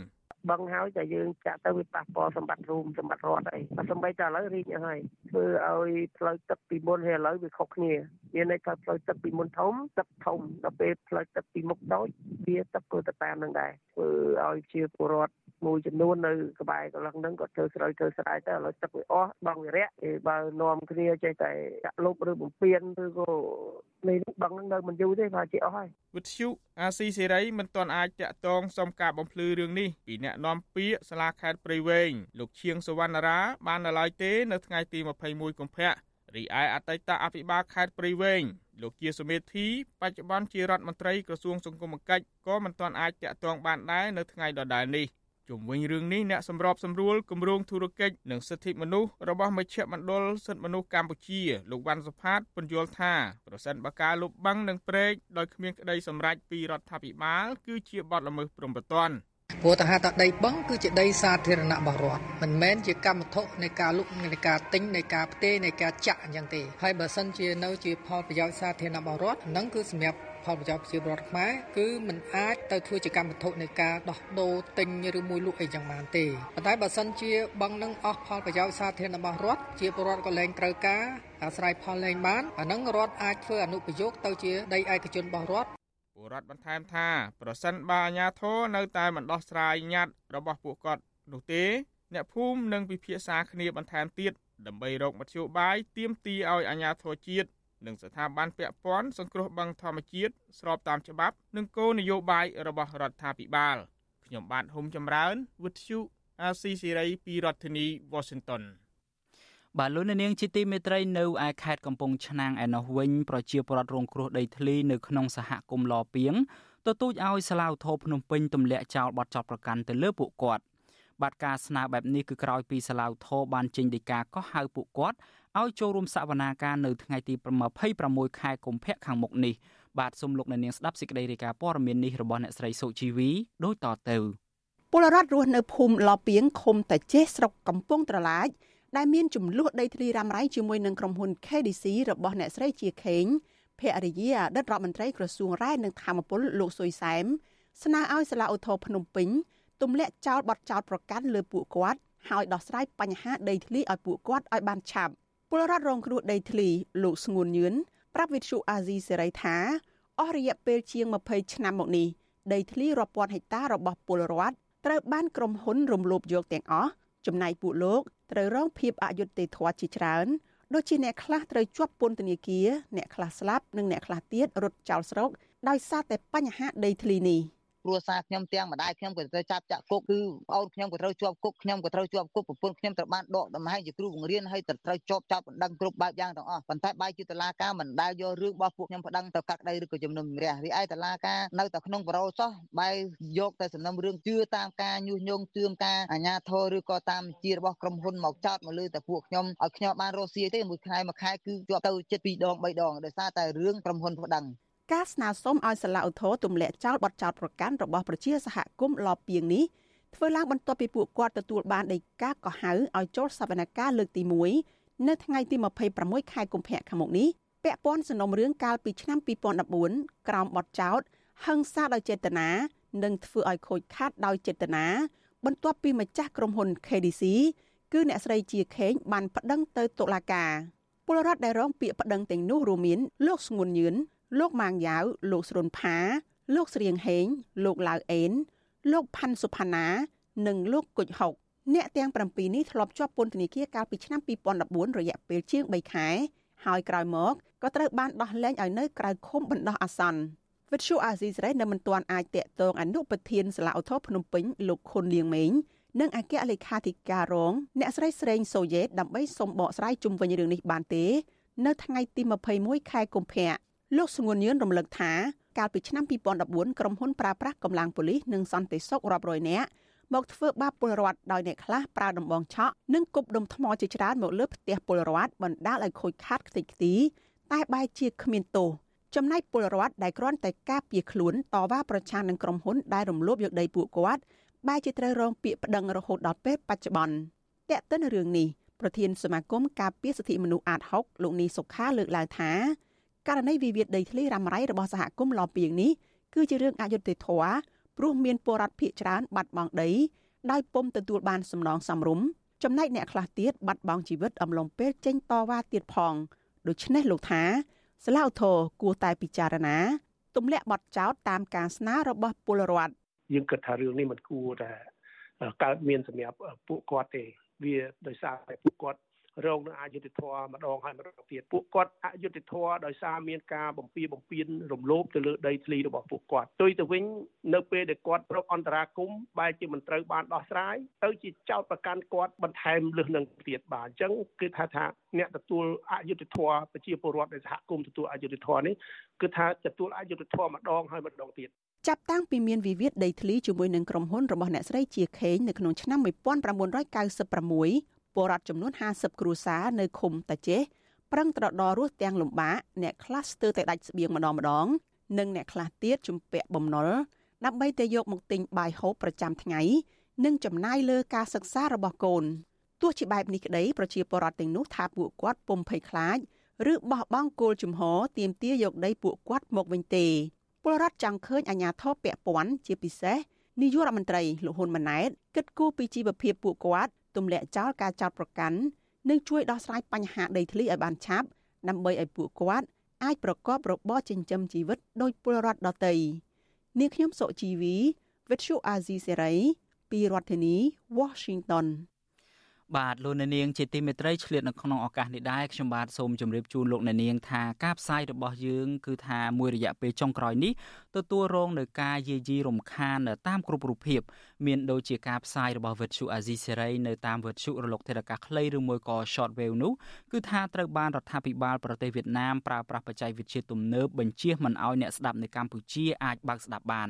បឹងហើយតែយើងចាក់ទៅវាប៉ះពាល់សម្បត្តិរួមសម្បត្តិរដ្ឋអីបើសំបីតែឥឡូវរីកហើយធ្វើឲ្យផ្លូវទឹកពីមុនហើយឥឡូវវាខុសគ្នាមានន័យថាផ្លូវទឹកពីមុនធំទឹកធំដល់ពេលផ្លូវទឹកពីមុខតូចវាទឹកក៏ទៅតាមនឹងដែរធ្វើឲ្យជាពលរដ្ឋ មួយចំនួននៅក្បែរកន្លងហ្នឹងគាត់ធ្វើស្រូវធ្វើស្រែទៅឥឡូវទឹកវាអស់បង់វិរៈឯបើនាំគ្នាចេះតែចាក់លុបឬបំពេញឬក៏លេងបង់ហ្នឹងនៅមិនយូរទេថាជាអស់ហើយវិទ្យុអាស៊ីសេរីមិនទាន់អាចតាក់ទងសុំការបំភ្លឺរឿងនេះពីអ្នកនាំពាក្យសាលាខេត្តព្រៃវែងលោកឈៀងសវណ្ណារា បាននៅឡើយទេនៅថ្ងៃទី21កុម្ភៈរីឯអតីតអភិបាលខេត្តព្រៃវែងលោកជាសមេធីបច្ចុប្បន្នជារដ្ឋមន្ត្រីក្រសួងសង្គមគិច្ចក៏មិនទាន់អាចតាក់ទងបានដែរនៅថ្ងៃដដែលនេះ ជុំវិញរឿងនេះអ្នកសម្របសម្រួលគម្រោងធុរកិច្ចនិងសិទ្ធិមនុស្សរបស់មជ្ឈមណ្ឌលសិទ្ធិមនុស្សកម្ពុជាលោកវ៉ាន់សុផាតពន្យល់ថាប្រសិនបើការលុបបាំងនិងព្រែកដោយគ្មានក្តីសម្រេចពីរដ្ឋាភិបាលគឺជាបទល្មើសព្រំប្រទានព្រោះតែហៅថាដីបឹងគឺជាដីសាធារណៈរបស់រដ្ឋមិនមែនជាកម្មវត្ថុនៃការលុបនៃការទិញនៃការផ្ទេរនៃការចាក់អញ្ចឹងទេហើយបើសិនជានៅជាផលប្រយោជន៍សាធារណៈរបស់រដ្ឋហ្នឹងគឺសម្រាប់ ផលប្រយោជន៍ប្រជាពលរដ្ឋខ្មែរគឺมันអាចទៅធ្វើជាកម្មវត្ថុនៃការដោះដូរទិញឬមួយលក់អីចឹងបានទេប៉ុន្តែបើសិនជាបឹងនឹងអស់ផលប្រយោជន៍សាធារណៈរបស់រដ្ឋជាពលរដ្ឋក៏លែងត្រូវការអាស្រ័យផលលែងបានអានឹងរដ្ឋអាចធ្វើអនុប្រយោគទៅជាដីឯកជនរបស់រដ្ឋពលរដ្ឋបន្ថែមថាប្រសិនបើអាជ្ញាធរនៅតែមិនដោះស្រាយញត្តិរបស់ពួកគាត់នោះទេ អ្នកភូមិនឹងពិភាក្សាគ្នាបន្ថែមទៀតដើម្បីរកមធ្យោបាយទាមទារឲ្យអាជ្ញាធរជាតិ និងស្ថាប័នពាក់ព័ន្ធសង្គ្រោះបឹងធម្មជាតិស្របតាមច្បាប់ និងគោលនយោបាយរបស់រដ្ឋាភិបាលខ្ញុំបាទហុំចម្រើនវិទ្យុអាស៊ីសេរីពីរដ្ឋធានី Washington បាទលោកនាងជាទីមេត្រីនៅឯខេត្តកំពង់ឆ្នាំងឯណោះវិញប្រជាពលរដ្ឋរងគ្រោះដីធ្លីនៅក្នុងសហគមន៍លពីងទទូចឲ្យសាឡាវធោភ្នំពេញទម្លាក់ចោលបទចោទប្រកាន់ទៅលើពួកគាត់បាទការស្នើបែបនេះគឺក្រោយពីសាឡាវធោបានចេញដីកាកោះហៅពួកគាត់ ឲ្យចូលរួមសវនាការនៅថ្ងៃទី26ខែកុម្ភៈខាងមុខនេះបាទសូមលោកអ្នកនាងស្ដាប់សេចក្តីរាយការណ៍ព័ត៌មាននេះរបស់អ្នកស្រីសុជីវីដូចតទៅពលរដ្ឋរស់នៅភូមិឡពីងឃុំតាចេះស្រុកកំពង់ត្រឡាចដែលមានចំនួនដីធ្លីរ៉ាំរ៉ៃជាមួយនឹងក្រុមហ៊ុន KDC របស់អ្នកស្រីជាខេងភរិយាអតីតរដ្ឋមន្ត្រីក្រសួងរ៉ែនិងធម្មពលលោកសុយសែមស្នើឲ្យសាលាឧទ្ធរភ្នំពេញទម្លាក់ចោលបទចោទប្រកាន់លើពួកគាត់ហើយដោះស្រាយបញ្ហាដីធ្លីឲ្យពួកគាត់ឲ្យបានឆាប់ ពលរដ្ឋរងគ្រោះដីធ្លីលោកស្ងួនញឿនប្រាប់វិទ្យុអាស៊ីសេរីថាអស់រយៈពេលជាង20ឆ្នាំមកនេះដីធ្លីរាប់ពាន់ហិកតារបស់ពលរដ្ឋត្រូវបានក្រុមហ៊ុនរំលោភយកទាំងអស់ចំណែកពួកលោកត្រូវរងភាពអយុត្តិធម៌ជាច្រើនដូចជាអ្នកខ្លះត្រូវជាប់ពន្ធនាគារអ្នកខ្លះស្លាប់និងអ្នកខ្លះទៀតរត់ចោលស្រុកដោយសារតែបញ្ហាដីធ្លីនេះ។ គ្រួសារខ្ញុំទាំងម្ដាយខ្ញុំក៏ត្រូវចាប់ចាក់គុកគឺប្អូនខ្ញុំក៏ត្រូវជាប់គុកខ្ញុំក៏ត្រូវជាប់គុកប្រពន្ធខ្ញុំត្រូវបានដកដំហែងជាគ្រូបង្រៀនហើយត្រូវជាប់ចាប់បណ្ដឹងគ្រប់បែបយ៉ាងទាំងអស់ប៉ុន្តែបែរជាតឡាការមិនដែលយករឿងរបស់ពួកខ្ញុំប្តឹងទៅកាត់ក្តីឬក៏ជំនុំជម្រះរីឯតឡាការនៅតែក្នុងបរោសោះបែរយកតែសំណុំរឿងជឿតាមការញុះញង់ទឿមការអាញាធរឬក៏តាមជារបស់ក្រុមហ៊ុនមកចោតមកលើតែពួកខ្ញុំឲ្យខ្ញុំបានរស់ស៊ីទេមួយខែមួយខែគឺជាប់ទៅជិត2ដង3ដងដោយសារតែរឿងក្រុមហ៊ុនប្តឹង ការស្នើសុំឲ្យសាលាឧទ្ធរទម្លាក់ចោលបទចោទប្រកាន់របស់ប្រជាសហគមន៍លពីងនេះធ្វើឡើងបន្ទាប់ពីពួកគាត់ទទួលបានដីកាកោះហៅឲ្យចូលសវនកម្មលើកទី1នៅថ្ងៃទី26ខែកុម្ភៈខាងមុខនេះពាក់ព័ន្ធសំណុំរឿងកាលពីឆ្នាំ2014ក្រោមបទចោទហិង្សាដោយចេតនានិងធ្វើឲ្យខូចខាតដោយចេតនាបន្ទាប់ពីម្ចាស់ក្រុមហ៊ុន KDC គឺអ្នកស្រីជាខេងបានប្តឹងទៅតុលាការពលរដ្ឋដែលរងពាក្យប្តឹងទាំងនោះរួមមានលោកស្ងួនញឿន លោកម៉ាងយ៉ាវលោកស្រុនផា លោកស្រៀងហេង លោកឡាវអេន លោកផាន់សុផាណា និងលោកគុជហុកអ្នកទាំង7នេះធ្លាប់ជាប់ពន្ធនាគារកាលពីឆ្នាំ2014រយៈពេលជាង3ខែហើយក្រោយមកក៏ត្រូវបានដោះលែងឲ្យនៅក្រៅឃុំបណ្ដោះអាសន្នវិទ្យុអាស៊ីសេរីនៅមិនទាន់អាចតាក់ទងអនុប្រធានសាលាឧទ្ធរភ្នំពេញលោកខុនលៀងមេងនិងអគ្គលេខាធិការរង អ្នកស្រីស្រេងសូយេតដើម្បីសុំបកស្រាយជុំវិញរឿងនេះបានទេ នៅថ្ងៃទី21ខែកុម្ភៈ លោកស្ងួនញឿនរំលឹកថាកាលពីឆ្នាំ2014ក្រុមហ៊ុនប្រើប្រាស់កម្លាំងប៉ូលីសនិងសន្តិសុខរាប់រយនាក់មកធ្វើបាបពលរដ្ឋដោយអ្នកខ្លះប្រើដំបងឆក់និងគប់ដុំថ្មជាច្រើនមកលើផ្ទះពលរដ្ឋបណ្ដាលឲ្យខូចខាតខ្ទេចខ្ទីតែបែរជាគ្មានទោសចំណែកពលរដ្ឋដែលគ្រាន់តែការពារខ្លួនតវ៉ាប្រឆាំងនឹងក្រុមហ៊ុនដែលរំលោភយកដីពួកគាត់បែរជាត្រូវរងពាក្យប្តឹងរហូតដល់ពេលបច្ចុប្បន្នតើតើរឿងនេះប្រធានសមាគមការពារសិទ្ធិមនុស្សអាត6លោកនីសុខាលើកឡើងថា ករណីវិវាទដីធ្លីរ៉ាំរ៉ៃរបស់សហគមន៍លពីងនេះគឺជារឿងអយុត្តិធម៌ព្រោះមានពលរដ្ឋភៀសច្រើនបាត់បង់ដីដោយពុំទទួលបានសំណងសមរម្យចំណែកអ្នកខ្លះទៀតបាត់បង់ជីវិតអំឡុងពេលចេញតវ៉ាទៀតផងដូច្នេះលោកថាស្លាវធរគួរតែពិចារណាទម្លាក់បទចោទតាមការស្នើរបស់ពលរដ្ឋយើងគិតថារឿងនេះមិនគួរតែកើតមានសម្រាប់ពួកគាត់ទេវាដោយសារតែពួកគាត់ រងនឹងអយុត្តិធម៌ម្ដងហើយម្ដងទៀតពួកគាត់អយុត្តិធម៌ដោយសារមានការបំពៀបំពៀនរំលោភទៅលើដីធ្លីរបស់ពួកគាត់ទុយទៅវិញនៅពេលដែលគាត់រកអន្តរាគមបែរជាមិនត្រូវបានដោះស្រាយទៅជាចោតប្រកាន់គាត់បន្ថែមលើសនឹងទៀតបាទអញ្ចឹងគឺថាថាអ្នកទទួលអយុត្តិធម៌ប្រជាពលរដ្ឋនៃសហគមន៍ទទួលអយុត្តិធម៌នេះគឺថាទទួលអយុត្តិធម៌ម្ដងហើយម្ដងទៀតចាប់តាំងពីមានវិវាទដីធ្លីជាមួយនឹងក្រុមហ៊ុនរបស់អ្នកស្រីជាខេងនៅក្នុងឆ្នាំ1996 ពលរដ្ឋចំនួន50គ្រួសារនៅឃុំតាចេះប្រឹងត្រដររស់ទាំងលំបាកអ្នកខ្លះស្ទើរតែដាច់ស្បៀងម្ដងម្ដង និងអ្នកខ្លះទៀតជំពាក់បំណុលដើម្បីតែយកមកទិញបាយហូបប្រចាំថ្ងៃនិងចំណាយលើការសិក្សារបស់កូនទោះជាបែបនេះក្តីប្រជាពលរដ្ឋទាំងនោះថាពួកគាត់ពុំភ័យខ្លាចឬបោះបង់គោលជំហរទាមទារយកដីពួកគាត់មកវិញទេពលរដ្ឋចង់ឃើញអាជ្ញាធរពាក់ព័ន្ធជាពិសេសនាយករដ្ឋមន្ត្រីលោកហ៊ុនម៉ាណែតគិតគូរពីជីវភាពពួកគាត់ ទម្លាក់ចោលការចោតប្រកាន់និងជួយដោះស្រាយបញ្ហាដីធ្លីឲ្យបានឆាប់ដើម្បីឲ្យពួកគាត់អាចប្រកបរបរចិញ្ចឹមជីវិតដោយពលរដ្ឋដទៃនាងខ្ញុំសុជីវី Virtual Azizi Serai ពីរដ្ឋធានី Washington បាទលោកអ្នកនាងជាទីមេត្រីឆ្លៀតនៅក្នុងឱកាសនេះដែរខ្ញុំបាទសូមជម្រាបជូនលោកអ្នកនាងថាការផ្សាយរបស់យើង គឺថាមួយរយៈពេលចុងក្រោយនេះទទួលរងនឹងការយាយីរំខានតាមគ្រប់រូបភាពមានដូចជាការផ្សាយរបស់ Virtu Azizi Serai នៅតាម Virtu រលកធាតុអាកាសខ្លីឬមួយក៏ Short Wave នោះគឺថាត្រូវបានរដ្ឋាភិបាលប្រទេសវៀតណាមប្រើប្រាស់បច្ចេកវិទ្យាទំនើបបញ្ជាមិនឲ្យអ្នកស្ដាប់នៅកម្ពុជាអាចបើកស្ដាប់បាន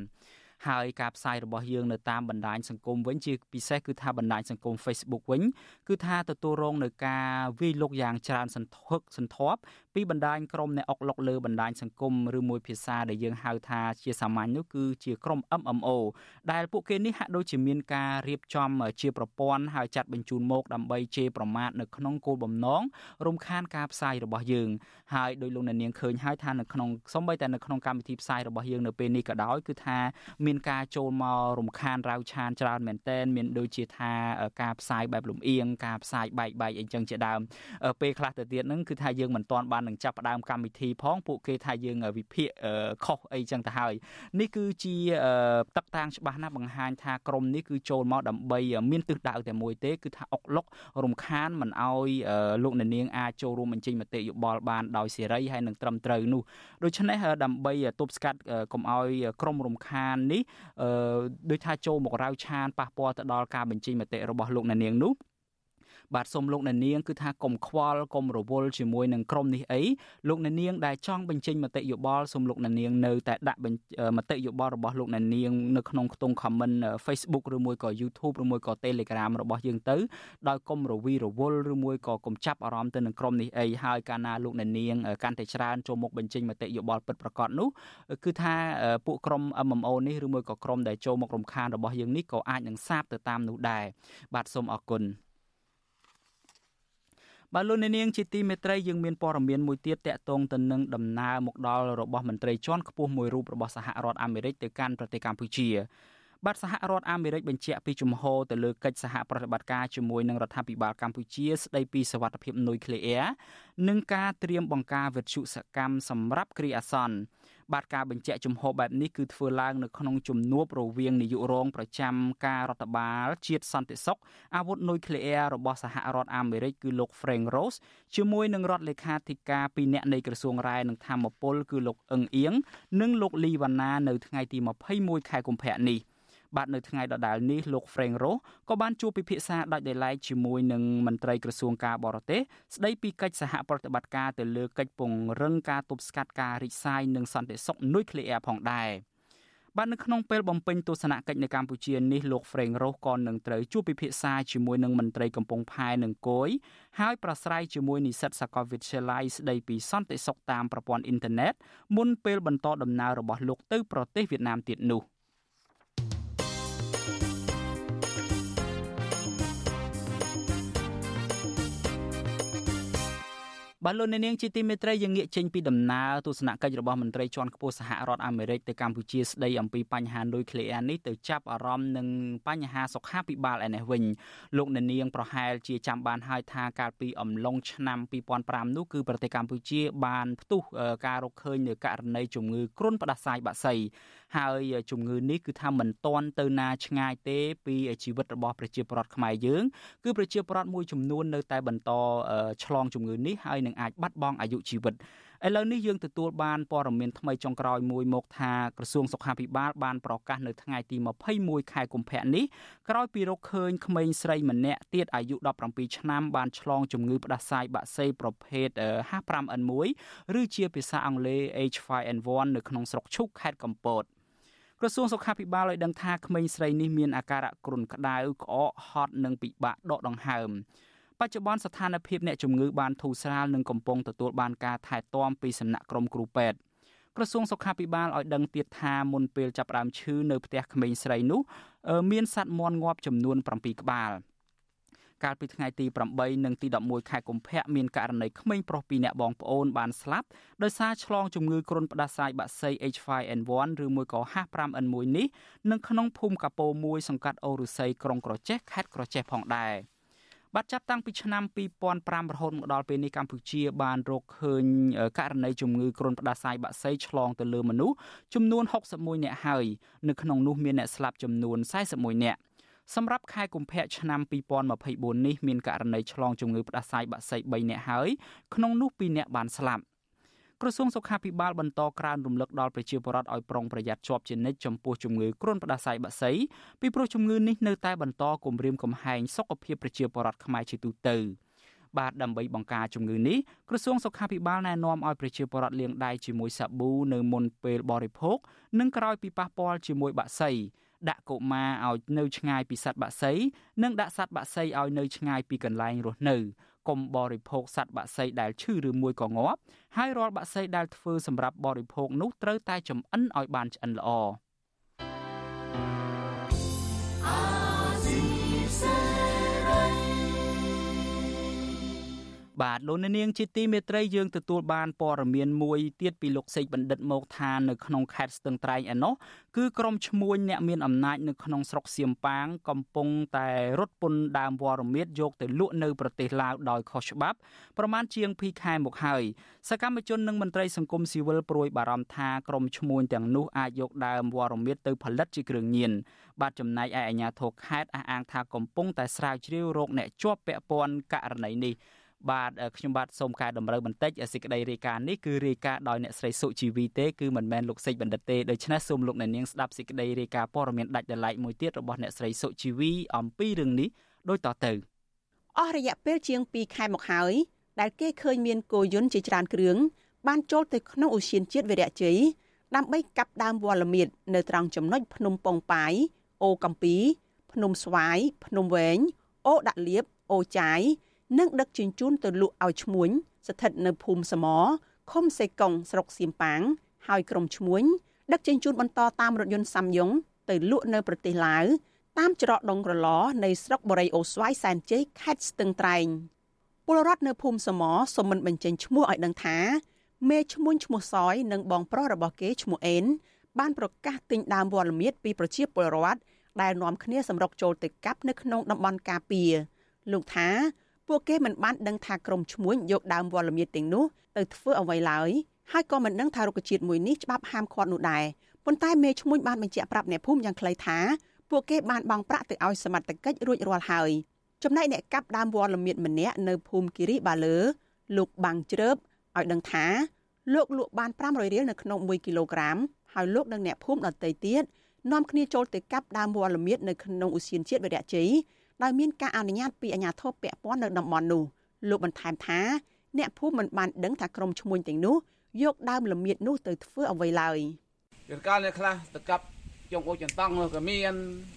ហើយការផ្សាយរបស់យើងនៅតាមបណ្ដាញសង្គមវិញជាពិសេសគឺថាបណ្ដាញសង្គម Facebook វិញគឺថាទទួលរងនឹងការវាយលុកយ៉ាងច្រើនសន្ធឹកសន្ធាប់ ពីបណ្ដាញក្រុមអ្នកអុកឡុកលើបណ្ដាញសង្គមឬមួយភាសាដែលយើងហៅថាជាសាមញ្ញនោះគឺជាក្រុម MMO ដែលពួកគេនេះហាក់ដូចជាមានការរៀបចំជាប្រព័ន្ធហើយចាត់បញ្ជូនមកដើម្បីជេរប្រមាថនៅក្នុងគោលបំណងរំខានការផ្សាយរបស់យើងហើយដោយលោកអ្នកនាងឃើញហើយថានៅក្នុងសូម្បីតែនៅក្នុងកម្មវិធីផ្សាយរបស់យើងនៅពេលនេះក៏ដោយគឺថាមានការចូលមករំខានរាវឆានច្រើនមែនតែនមានដូចជាថាការផ្សាយបែបលំអៀងការផ្សាយបែកបែកអីចឹងជាដើមពេលខ្លះទៅទៀតហ្នឹងគឺថាយើងមិនទាន់បាននឹងចាប់ផ្ដើមកម្មវិធីផងពួកគេថាយើងវិភាគខុសអីចឹងទៅហើយនេះគឺជាទឹកតាំងច្បាស់ណាស់បង្ហាញថាក្រុមនេះគឺចូលមកដើម្បីមានទិសដៅតែមួយទេគឺថាអុកឡុករំខានមិនអោយលោកអ្នកនាងអាចចូលរួមបញ្ចេញមតិយោបល់បានដោយសេរីហើយនឹងត្រឹមត្រូវនោះដូច្នេះដើម្បីទប់ស្កាត់កុំអោយក្រុមរំខាននេះដូចថាចូលមករៅឆានប៉ះពាល់ទៅដល់ការបញ្ចេញមតិរបស់លោកអ្នកនាងនោះ បាទសូមលោកអ្នកនាងគឺថាកុំខ្វល់កុំរវល់ជាមួយនឹងក្រុមនេះអីលោកអ្នកនាងដែលចង់បញ្ចេញមតិយោបល់សូមលោកអ្នកនាងនៅតែដាក់មតិយោបល់របស់លោកអ្នកនាងនៅក្នុងខ្ទង់ comment Facebook ឬមួយក៏ YouTube ឬមួយក៏ Telegram របស់យើងទៅដោយកុំរវីរវល់ឬមួយក៏កុំចាប់អារម្មណ៍ទៅនឹងក្រុមនេះអីហើយកាលណាលោកអ្នកនាងកាន់តែច្រើនចូលមកបញ្ចេញមតិយោបល់ពិតប្រាកដនោះគឺថាពួកក្រុម MMO នេះឬមួយក៏ក្រុមដែលចូលមករំខានរបស់យើងនេះក៏អាចនឹងសាបទៅតាមនោះដែរបាទសូមអរគុណ បាទលោកអ្នកនាងជាទីមេត្រីយើងមានព័ត៌មានមួយទៀតតកតងទៅនឹងដំណើរមកដល់របស់មន្ត្រីជាន់ខ្ពស់មួយរូបរបស់សហរដ្ឋអាមេរិកទៅកាន់ប្រទេសកម្ពុជាបាទសហរដ្ឋអាមេរិកបញ្ជាក់ពីជំហរទៅលើកិច្ចសហប្រតិបត្តិការជាមួយនឹងរដ្ឋាភិបាលកម្ពុជាស្ដីពីសវត្ថិភាពនុយក្លេអ៊ែរនិងការត្រៀមបង្ការវិទ្យុសកម្មសម្រាប់គ្រាអាសន្ន បាទការបញ្ជាក់ជំហរបែបនេះគឺធ្វើឡើងនៅក្នុងជំនួបរវាងនាយករងប្រចាំការរដ្ឋបាលជាតិសន្តិសុខអាវុធនុយក្លេអ៊ែររបស់សហរដ្ឋអាមេរិកគឺលោក Frank Rose ជាមួយនឹងរដ្ឋលេខាធិការពីរនាក់នៃក្រសួងរ៉ែនិងធម្មពលគឺលោកអឹងអៀងនិងលោកលីវ៉ាណានៅថ្ងៃទី21ខែកុម្ភៈនេះ។ បាទនៅថ្ងៃដដែលនេះលោក Frank Ross ក៏បានជួបពិភាក្សាដាច់ដោយឡែកជាមួយនឹងមន្ត្រីក្រសួងការបរទេសស្ដីពីកិច្ចសហប្រតិបត្តិការទៅលើកិច្ចពង្រឹងការទប់ស្កាត់ការរីកសាយនិងសន្តិសុខនុយក្លេអ៊ែរផងដែរបាទនៅក្នុងពេលបំពេញទស្សនកិច្ចនៅកម្ពុជានេះលោក Frank Ross ក៏នឹងត្រូវជួបពិភាក្សាជាមួយនឹងមន្ត្រីកំពង់ផែនិងគយហើយប្រស្រ័យជាមួយនិស្សិតសាកលវិទ្យាល័យស្ដីពីសន្តិសុខតាមប្រព័ន្ធអ៊ីនធឺណិតមុនពេលបន្តដំណើររបស់លោកទៅប្រទេសវៀតណាមទៀតនោះ។ បាទលោកអ្នកនាងជាទីមេត្រីយើងងាកចេញពីដំណើរទស្សនកិច្ចរបស់មន្ត្រីជាន់ខ្ពស់សហរដ្ឋអាមេរិកទៅកម្ពុជាស្ដីអំពីបញ្ហានុយក្លេអ៊ែរនេះទៅចាប់អារម្មណ៍នឹងបញ្ហាសុខាភិបាលឯនេះវិញលោកអ្នកនាងប្រហែលជាចាំបានហើយថាកាលពីអំឡុងឆ្នាំ2005នោះគឺប្រទេសកម្ពុជាបានផ្ទុះការរកឃើញនៅករណីជំងឺគ្រុនផ្ដាសាយបាក់សី ហើយជំងឺនេះគឺថាមិនទាន់ទៅណាឆ្ងាយទេពីជីវិតរបស់ប្រជាពលរដ្ឋខ្មែរយើងគឺប្រជាពលរដ្ឋមួយចំនួននៅតែបន្តឆ្លងជំងឺនេះហើយនឹងអាចបាត់បង់អាយុជីវិតឥឡូវនេះយើងទទួលបានព័ត៌មានថ្មីចុងក្រោយមួយមកថាក្រសួងសុខាភិបាលបានប្រកាសនៅថ្ងៃទី21ខែកុម្ភៈនេះក្រោយពីរកឃើញក្មេងស្រីម្នាក់ទៀតអាយុ17ឆ្នាំបានឆ្លងជំងឺផ្ដាសាយបាក់សីប្រភេទ H5N1 ឬជាភាសាអង់គ្លេស H5N1 នៅក្នុងស្រុកឈូកខេត្តកំពត ក្រសួងសុខាភិបាលឲ្យដឹងថាក្មេងស្រីនេះមានអាការៈគ្រុនក្តៅក្អកហត់និងពិបាកដកដង្ហើមបច្ចុប្បន្នស្ថានភាពអ្នកជំងឺបានធូរស្រាលនិងកំពុងទទួលបានការថែទាំពីសំណាក់ក្រុមគ្រូពេទ្យក្រសួងសុខាភិបាលឲ្យដឹងទៀតថាមុនពេលចាប់ផ្ដើមឈឺនៅផ្ទះក្មេងស្រីនោះមានសត្វមាន់ងាប់ចំនួន7ក្បាល កាលពីថ្ងៃទី8និងទី11ខែកុម្ភៈមានករណីក្មេងប្រុសពីរនាក់បងប្អូនបានស្លាប់ដោយសារឆ្លងជំងឺគ្រុនផ្ដាសាយបាក់សី H5N1 ឬមួយក៏ H5N1 នេះនៅក្នុងភូមិកាពោមួយសង្កាត់អូរុស័យក្រុងក្រចេះខេត្តក្រចេះផងដែរបាទចាប់តាំងពីឆ្នាំ2005រហូតមកដល់ពេលនេះកម្ពុជាបានរកឃើញករណីជំងឺគ្រុនផ្ដាសាយបាក់សីឆ្លងទៅលើមនុស្សចំនួន61នាក់ហើយនៅក្នុងនោះមានអ្នកស្លាប់ចំនួន41នាក់ សម្រាប់ខែកុម្ភៈឆ្នាំ2024នេះមានករណីឆ្លងជំងឺផ្ដាសាយបាក់សី3នាក់ហើយក្នុងនោះ2នាក់បានស្លាប់ក្រសួងសុខាភិបាលបន្តក្រើនរំលឹកដល់ប្រជាពលរដ្ឋឲ្យប្រុងប្រយ័ត្នជាប់ជានិច្ចចំពោះជំងឺគ្រុនផ្ដាសាយបាក់សីពីព្រោះជំងឺនេះនៅតែបន្តគំរាមកំហែងសុខភាពប្រជាពលរដ្ឋខ្មែរជាទូទៅបាទដើម្បីបង្ការជំងឺនេះក្រសួងសុខាភិបាលណែនាំឲ្យប្រជាពលរដ្ឋលាងដៃជាមួយសាប៊ូនៅមុនពេលបរិភោគនិងក្រោយពីប៉ះពាល់ជាមួយបាក់សី ដាក់កុមារឲ្យនៅឆ្ងាយពីសត្វបក្សីនិងដាក់សត្វបក្សីឲ្យនៅឆ្ងាយពីកន្លែងរស់នៅកុំបរិភោគសត្វបក្សីដែលឈឺឬមួយក៏ងាប់ហើយរាល់បក្សីដែលធ្វើសម្រាប់បរិភោគនោះត្រូវតែចម្អិនឲ្យបានឆ្អិនល្អ បាទលោកនាងជាទីមេត្រីយើងទទួលបានព័ត៌មានមួយទៀតពីលោកសេកបណ្ឌិតមកថានៅក្នុងខេត្តស្ទឹងត្រែងឯណោះគឺក្រុមឈ្មួញអ្នកមានអំណាចនៅក្នុងស្រុកសៀមប៉ាងកំពុងតែរត់ពន្ធដើមវរមៀតយកទៅលក់នៅប្រទេសឡាវដោយខុសច្បាប់ប្រមាណជាង2ខែមកហើយសកម្មជននិងមន្ត្រីសង្គមស៊ីវិលព្រួយបារម្ភថាក្រុមឈ្មួញទាំងនោះអាចយកដើមវរមៀតទៅផលិតជាគ្រឿងញៀនបាទចំណែកឯអាជ្ញាធរខេត្តអះអាងថាកំពុងតែស្រាវជ្រាវរោគអ្នកជាប់ពាក់ព័ន្ធករណីនេះ បាទខ្ញុំបាទសូមកែតម្រូវបន្តិចសេចក្តីរាយការណ៍នេះគឺរាយការណ៍ដោយអ្នកស្រីសុជីវីទេគឺមិនមែនលោកសេចបណ្ឌិតទេដូច្នេះសូមលោកអ្នកនាងស្ដាប់សេចក្តីរាយការណ៍ព័ត៌មានដាច់ដライមួយទៀតរបស់អ្នកស្រីសុជីវីអំពីរឿងនេះដូចតទៅអស់រយៈពេលជាង2ខែមកហើយដែលគេឃើញមានគោយន្តជាច្រើនគ្រឿងបានចូលទៅក្នុងឧស្សាហជាតិវីរៈជ័យដើម្បីកាប់ដើមវល្លិមៀតនៅត្រង់ចំណុចភ្នំប៉ុងប៉ាយអូកំពី ភ្នំស្វាយភ្នំវែងអូដាក់លៀបអូចាយ និងដឹកជញ្ជូនទៅលក់ឲ្យឈ្មួញស្ថិតនៅភូមិសមឃុំសេកុងស្រុកសៀមប៉ាង ហើយក្រុមឈ្មួញដឹកជញ្ជូនបន្តតាមរថយន្តសាំយ៉ុងទៅលក់នៅប្រទេសឡាវតាមច្រកដងក្រឡនៃស្រុកបរិយអូស្វាយសែនជ័យខេត្តស្ទឹងត្រែងពលរដ្ឋនៅភូមិសមសូមមិនបញ្ចេញឈ្មោះឲ្យដឹងថាមេឈ្មួញឈ្មោះសយនិងបងប្រុសរបស់គេឈ្មោះអេនបានប្រកាសទិញដើមវល្លិមៀតពីប្រជាពលរដ្ឋដែលនាំគ្នាសម្រុកចូលទៅកាប់នៅក្នុងតំបន់ការពារលោកថា ពួកគេមិនបានដឹងថាក្រុមឈ្មួញយកដើមវល្លិមៀតទាំងនោះទៅធ្វើអ្វីឡើយហើយក៏មិនដឹងថារុក្ខជាតិមួយនេះច្បាប់ហាមឃាត់នោះដែរប៉ុន្តែមេឈ្មួញបានបញ្ជាក់ប្រាប់អ្នកភូមិយ៉ាងខ្លីថាពួកគេបានបង់ប្រាក់ទៅឲ្យសមត្ថកិច្ចរួចរាល់ហើយចំណែកអ្នកកាប់ដើមវល្លិមៀតម្នាក់នៅភូមិគិរីបាលើលោកបាំងជ្រើបឲ្យដឹងថាលោកលក់បាន500រៀលនៅក្នុង1គីឡូក្រាមហើយលោកនិងអ្នកភូមិដទៃទៀតនាំគ្នាចូលទៅកាប់ដើមវល្លិមៀតនៅក្នុងឧស្សាហជាតិវិរៈជ័យ ដោយមានការអនុញ្ញាតពីអាជ្ញាធរពាក់ព័ន្ធនៅតំបន់នោះលោកបន្ថែមថាអ្នកភូមិមិនបានដឹងថាក្រុមឈ្មួញទាំងនោះយកដើមល្មៀតនោះទៅធ្វើអ្វីឡើយពេលកាលអ្នកខ្លះទៅកាប់ចុងអូចន្តង់នោះក៏មាន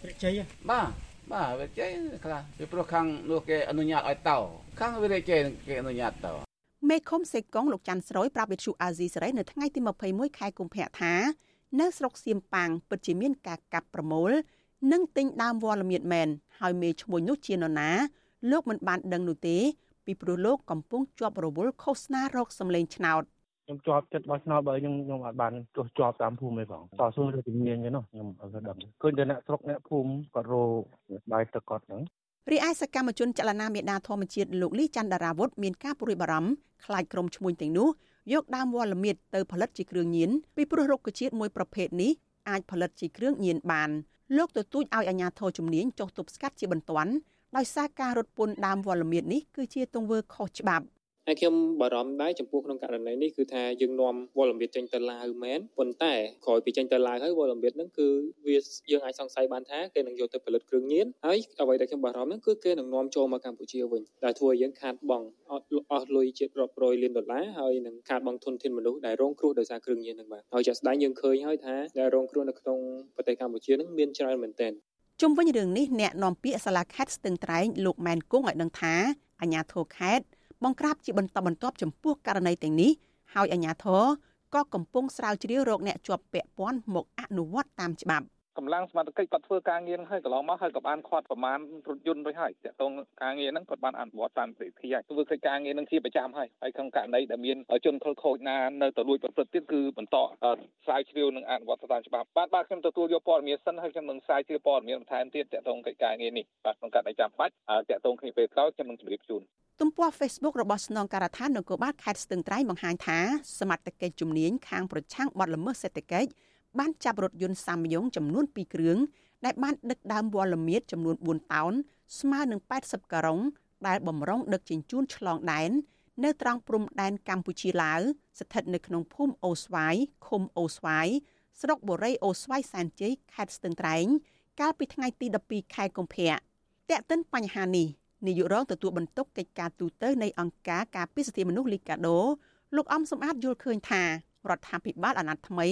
វិជ័យបាទបាទវិជ័យខ្លះពីព្រោះខាងនោះគេអនុញ្ញាតឲ្យតោខាងវិជ័យគេអនុញ្ញាតតោមេឃុំសេកុងលោកច័ន្ទស្រួយប្រាប់វិទ្យុអាស៊ីសេរីនៅថ្ងៃទី21ខែកុម្ភៈថានៅស្រុកសៀមប៉ាងពិតជាមានការកាប់ប្រមូល និងទិញដើមវល្លិមៀតមែនហើយមេឈ្មោះនោះជានរណា លោកមិនបានដឹងនោះទេ ពីព្រោះលោកកំពុងជាប់រវល់ឃោសនារោគសម្លេងឆ្នោតខ្ញុំជាប់ចិត្តបោះឆ្នោតបើខ្ញុំខ្ញុំអាចបានទោះជាប់តាមភូមិឯងបងតស៊ូទៅជំនាញឯនោះខ្ញុំអត់ដឹងឃើញតែអ្នកស្រុកអ្នកភូមិគាត់រោបាយទឹកគាត់ហ្នឹងរីឯសកម្មជនចលនាមេដាធម្មជាតិលោកលីច័ន្ទដារាវុធមានការព្រួយបារម្ភខ្លាចក្រុមឈ្មួញទាំងនោះយកដើមវល្លិមៀតទៅផលិតជាគ្រឿងញៀនពីព្រោះរុក្ខជាតិមួយប្រភេទនេះអាចផលិតជាគ្រឿងញៀនបាន លោកទទូចឲ្យអាជ្ញាធរជំនាញចុះទប់ស្កាត់ជាបន្ទាន់ដោយសារការរត់ពន្ធដើមវល្លិមៀតនេះគឺជាទង្វើខុសច្បាប់ ហើយខ្ញុំបារម្ភដែរចំពោះក្នុងករណីនេះគឺថាយើងនាំវល់លំបៀតចេញទៅឡាវមែនប៉ុន្តែក្រោយពីចេញទៅឡាវហើយវល់លំបៀតហ្នឹងគឺវាយើងអាចសង្ស័យបានថាគេនឹងយកទៅផលិតគ្រឿងញៀនហើយអ្វីដែលខ្ញុំបារម្ភហ្នឹងគឺគេនឹងនាំចូលមកកម្ពុជាវិញដែលធ្វើឲ្យយើងខាតបង់អត់អស់លុយជិតរាប់រយលានដុល្លារហើយនឹងខាតបង់ធនធានមនុស្សដែលរងគ្រោះដោយសារគ្រឿងញៀនហ្នឹងបាទហើយជាក់ស្ដែងយើងឃើញហើយថាដែលរងគ្រោះនៅក្នុងប្រទេសកម្ពុជាហ្នឹងមានច្រើនមែនទែនជុំវិញរឿងនេះអ្នកនាំពាក្យសាលាខេត្តស្ទឹងត្រែងលោកម៉ែនគង់ឲ្យដឹងថាអាជ្ញាធរខេត្ត បង្ក្រាបជាបន្តបន្ទាប់ចំពោះករណីទាំងនេះហើយអាជ្ញាធរក៏កំពុងស្រាវជ្រាវរកអ្នកជាប់ពាក់ព័ន្ធមកអនុវត្តតាមច្បាប់កម្លាំងសមត្ថកិច្ចគាត់ធ្វើការងារហើយកន្លងមកហើយក៏បានខាត់ប្រមាណរថយន្តរួចហើយតាក់ទងការងារហ្នឹងគាត់បានអនុវត្តតាមវិធីហើយធ្វើកិច្ចការងារហ្នឹងជាប្រចាំហើយហើយក្នុងករណីដែលមានជនខិលខូចណានៅទៅលួចប្រព្រឹត្តទៀតគឺបន្តស្រាវជ្រាវនិងអនុវត្តតាមច្បាប់បាទបាទខ្ញុំទទួលយកព័ត៌មានសិនហើយខ្ញុំនឹងស្រាវជ្រាវព័ត៌មានបន្ថែមទៀតតាក់ទងកិច្ចការងារនេះបាទក្នុងករណីចាំបាច់តាក់ទងគ្នាពេលក្រោយខ្ញុំនឹងជម្រាបជូន ទំព័រ Facebook របស់ស្នងការដ្ឋាននគរបាលខេត្តស្ទឹងត្រែងបង្ហាញថាសមត្ថកិច្ចជំនាញខាងប្រឆាំងបទល្មើសសេដ្ឋកិច្ចបានចាប់រថយន្តសាមយងចំនួន2គ្រឿងដែលបានដឹកដើមវល្លិមៀតចំនួន4តោនស្មើនឹង80ការ៉ុងដែលបំរុងដឹកជញ្ជូនឆ្លងដែននៅត្រង់ព្រំដែនកម្ពុជាឡាវស្ថិតនៅក្នុងភូមិអូស្វាយឃុំអូស្វាយស្រុកបូរីអូស្វាយសែនជ័យខេត្តស្ទឹងត្រែង កាលពីថ្ងៃទី12ខែកុម្ភៈតែកតិនបញ្ហានេះ នាយករងទទួលបន្ទុកកិច្ចការទូតនៃអង្គការការពារសិទ្ធិមនុស្សលីកាដូលោកអំសំអាតយល់ឃើញថារដ្ឋាភិបាលអាណត្តិថ្មី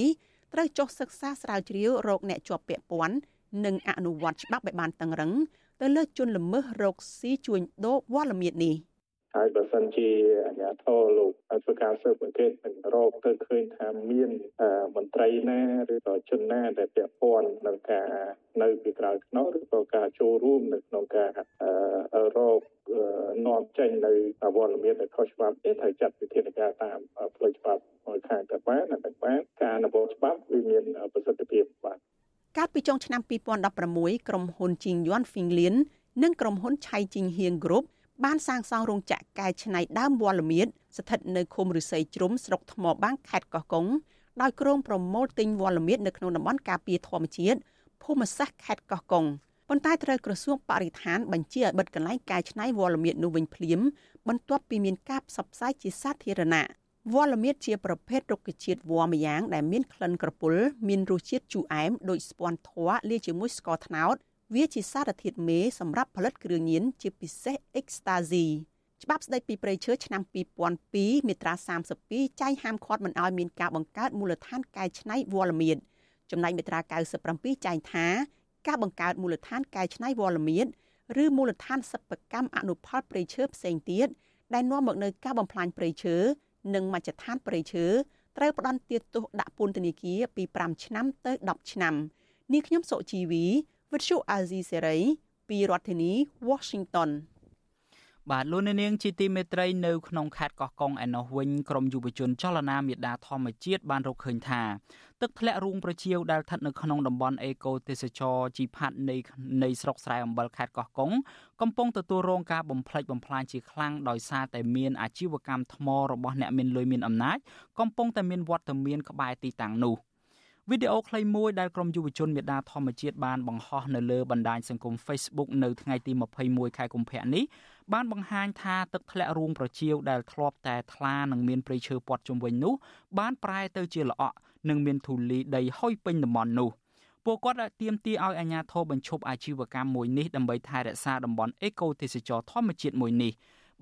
ត្រូវចុះសិក្សាស្រាវជ្រាវរោគអ្នកជាប់ពាក់ព័ន្ធនិងអនុវត្តច្បាប់ឲ្យបានតឹងរឹងទៅលើជនល្មើសរោគស៊ីជួញដូរវត្តល្មៀតនេះ ហើយបើសិនជាអាជ្ញាធរលោកធ្វើការស៊ើបអង្កេតមិនរកទៅឃើញថាមានមន្ត្រីណាឬក៏ជនណាដែលពាក់ព័ន្ធនឹងការនៅពីក្រោយខ្នងឬក៏ការចូលរួមនៅក្នុងការរកនាំចេញនៅអវត្តមានដែលខុសច្បាប់ទេត្រូវចាត់វិធានការតាមផ្លូវច្បាប់ឲ្យខាងទៅបានតែបានការអនុវត្តច្បាប់វាមានប្រសិទ្ធភាពបាទកាលពីចុងឆ្នាំ2016ក្រុមហ៊ុនជីងយွန်ហ្វីងលៀននិងក្រុមហ៊ុនឆៃជីងហៀងគ្រុ បបានសាងសង់រោងចក្រកែច្នៃដើមវល្លិមៀតស្ថិតនៅឃុំឫស្សីជ្រុំស្រុកថ្មបាំងខេត្តកោះកុងដោយក្រុងប្រមូលទិញវល្លិមៀតនៅក្នុងតំបន់ការពារធម្មជាតិភូមិសាស្ត្រខេត្តកោះកុងប៉ុន្តែត្រូវក្រសួងបរិស្ថានបញ្ជាឲ្យបិទកន្លែងកែច្នៃវល្លិមៀតនោះវិញភ្លាមបន្ទាប់ពីមានការផ្សព្វផ្សាយជាសាធារណៈវល្លិមៀតជាប្រភេទរុក្ខជាតិវល្លិម្យ៉ាងដែលមានក្លិនក្រពុលមានរសជាតិជូរអែមដូចស្ពាន់ធ័រលាយជាមួយស្ករត្នោត វាជាសារធាតុមេសម្រាប់ផលិតគ្រឿងញៀនជាពិសេសអ៊ិកស្តាស៊ីច្បាប់ស្តីពីព្រៃឈើឆ្នាំ2002មាត្រា32ចែងហាមឃាត់មិនឲ្យមានការបង្កើតមូលដ្ឋានកែច្នៃវល្លិមៀតចំណែកមាត្រា97ចែងថាការបង្កើតមូលដ្ឋានកែច្នៃវល្លិមៀតឬមូលដ្ឋានសិប្បកម្មអនុផលព្រៃឈើផ្សេងទៀតដែលនាំមកនូវការបំផ្លាញព្រៃឈើនិងមជ្ឈដ្ឋានព្រៃឈើត្រូវផ្ដន្ទាទោសដាក់ពន្ធនាគារពី5ឆ្នាំទៅ10ឆ្នាំនេះខ្ញុំសុជីវី វិទ្យុអាស៊ីសេរីពីរដ្ឋធានី Washington បាទលោកនាងជាទីមេត្រីនៅក្នុងខេត្តកោះកុងឯណោះវិញក្រមយុវជនចលនាមេដាធម្មជាតិបានរកឃើញថាទឹកធ្លាក់រូងប្រជៀវដែលស្ថិតនៅក្នុងតំបន់អេកូទេសចរជីផាត់នៃនៃស្រុកស្រែអំបិលខេត្តកោះកុងកំពុងទទួលរងការបំផ្លិចបំផ្លាញជាខ្លាំងដោយសារតែមានអាជីវកម្មថ្មរបស់អ្នកមានលុយមានអំណាចកំពុងតែមានវត្តមានក្បែរទីតាំងនោះ វីដេអូខ្លីមួយដែលក្រុមយុវជនមេដាធម្មជាតិបានបង្ហោះនៅលើបណ្ដាញសង្គម Facebook នៅថ្ងៃទី21ខែកុម្ភៈនេះបានបង្ហាញថាទឹកធ្លាក់រូងប្រជៀវដែលធ្លាប់តែថ្លានិងមានព្រៃឈើព័ទ្ធជុំវិញនោះបានប្រែទៅជាល្អក់និងមានធូលីដីហុយពេញតំបន់នោះពួកគាត់បានទាមទារឲ្យអាជ្ញាធរបញ្ឈប់អាជីវកម្មមួយនេះដើម្បីថែរក្សាតំបន់អេកូទេសចរធម្មជាតិមួយនេះ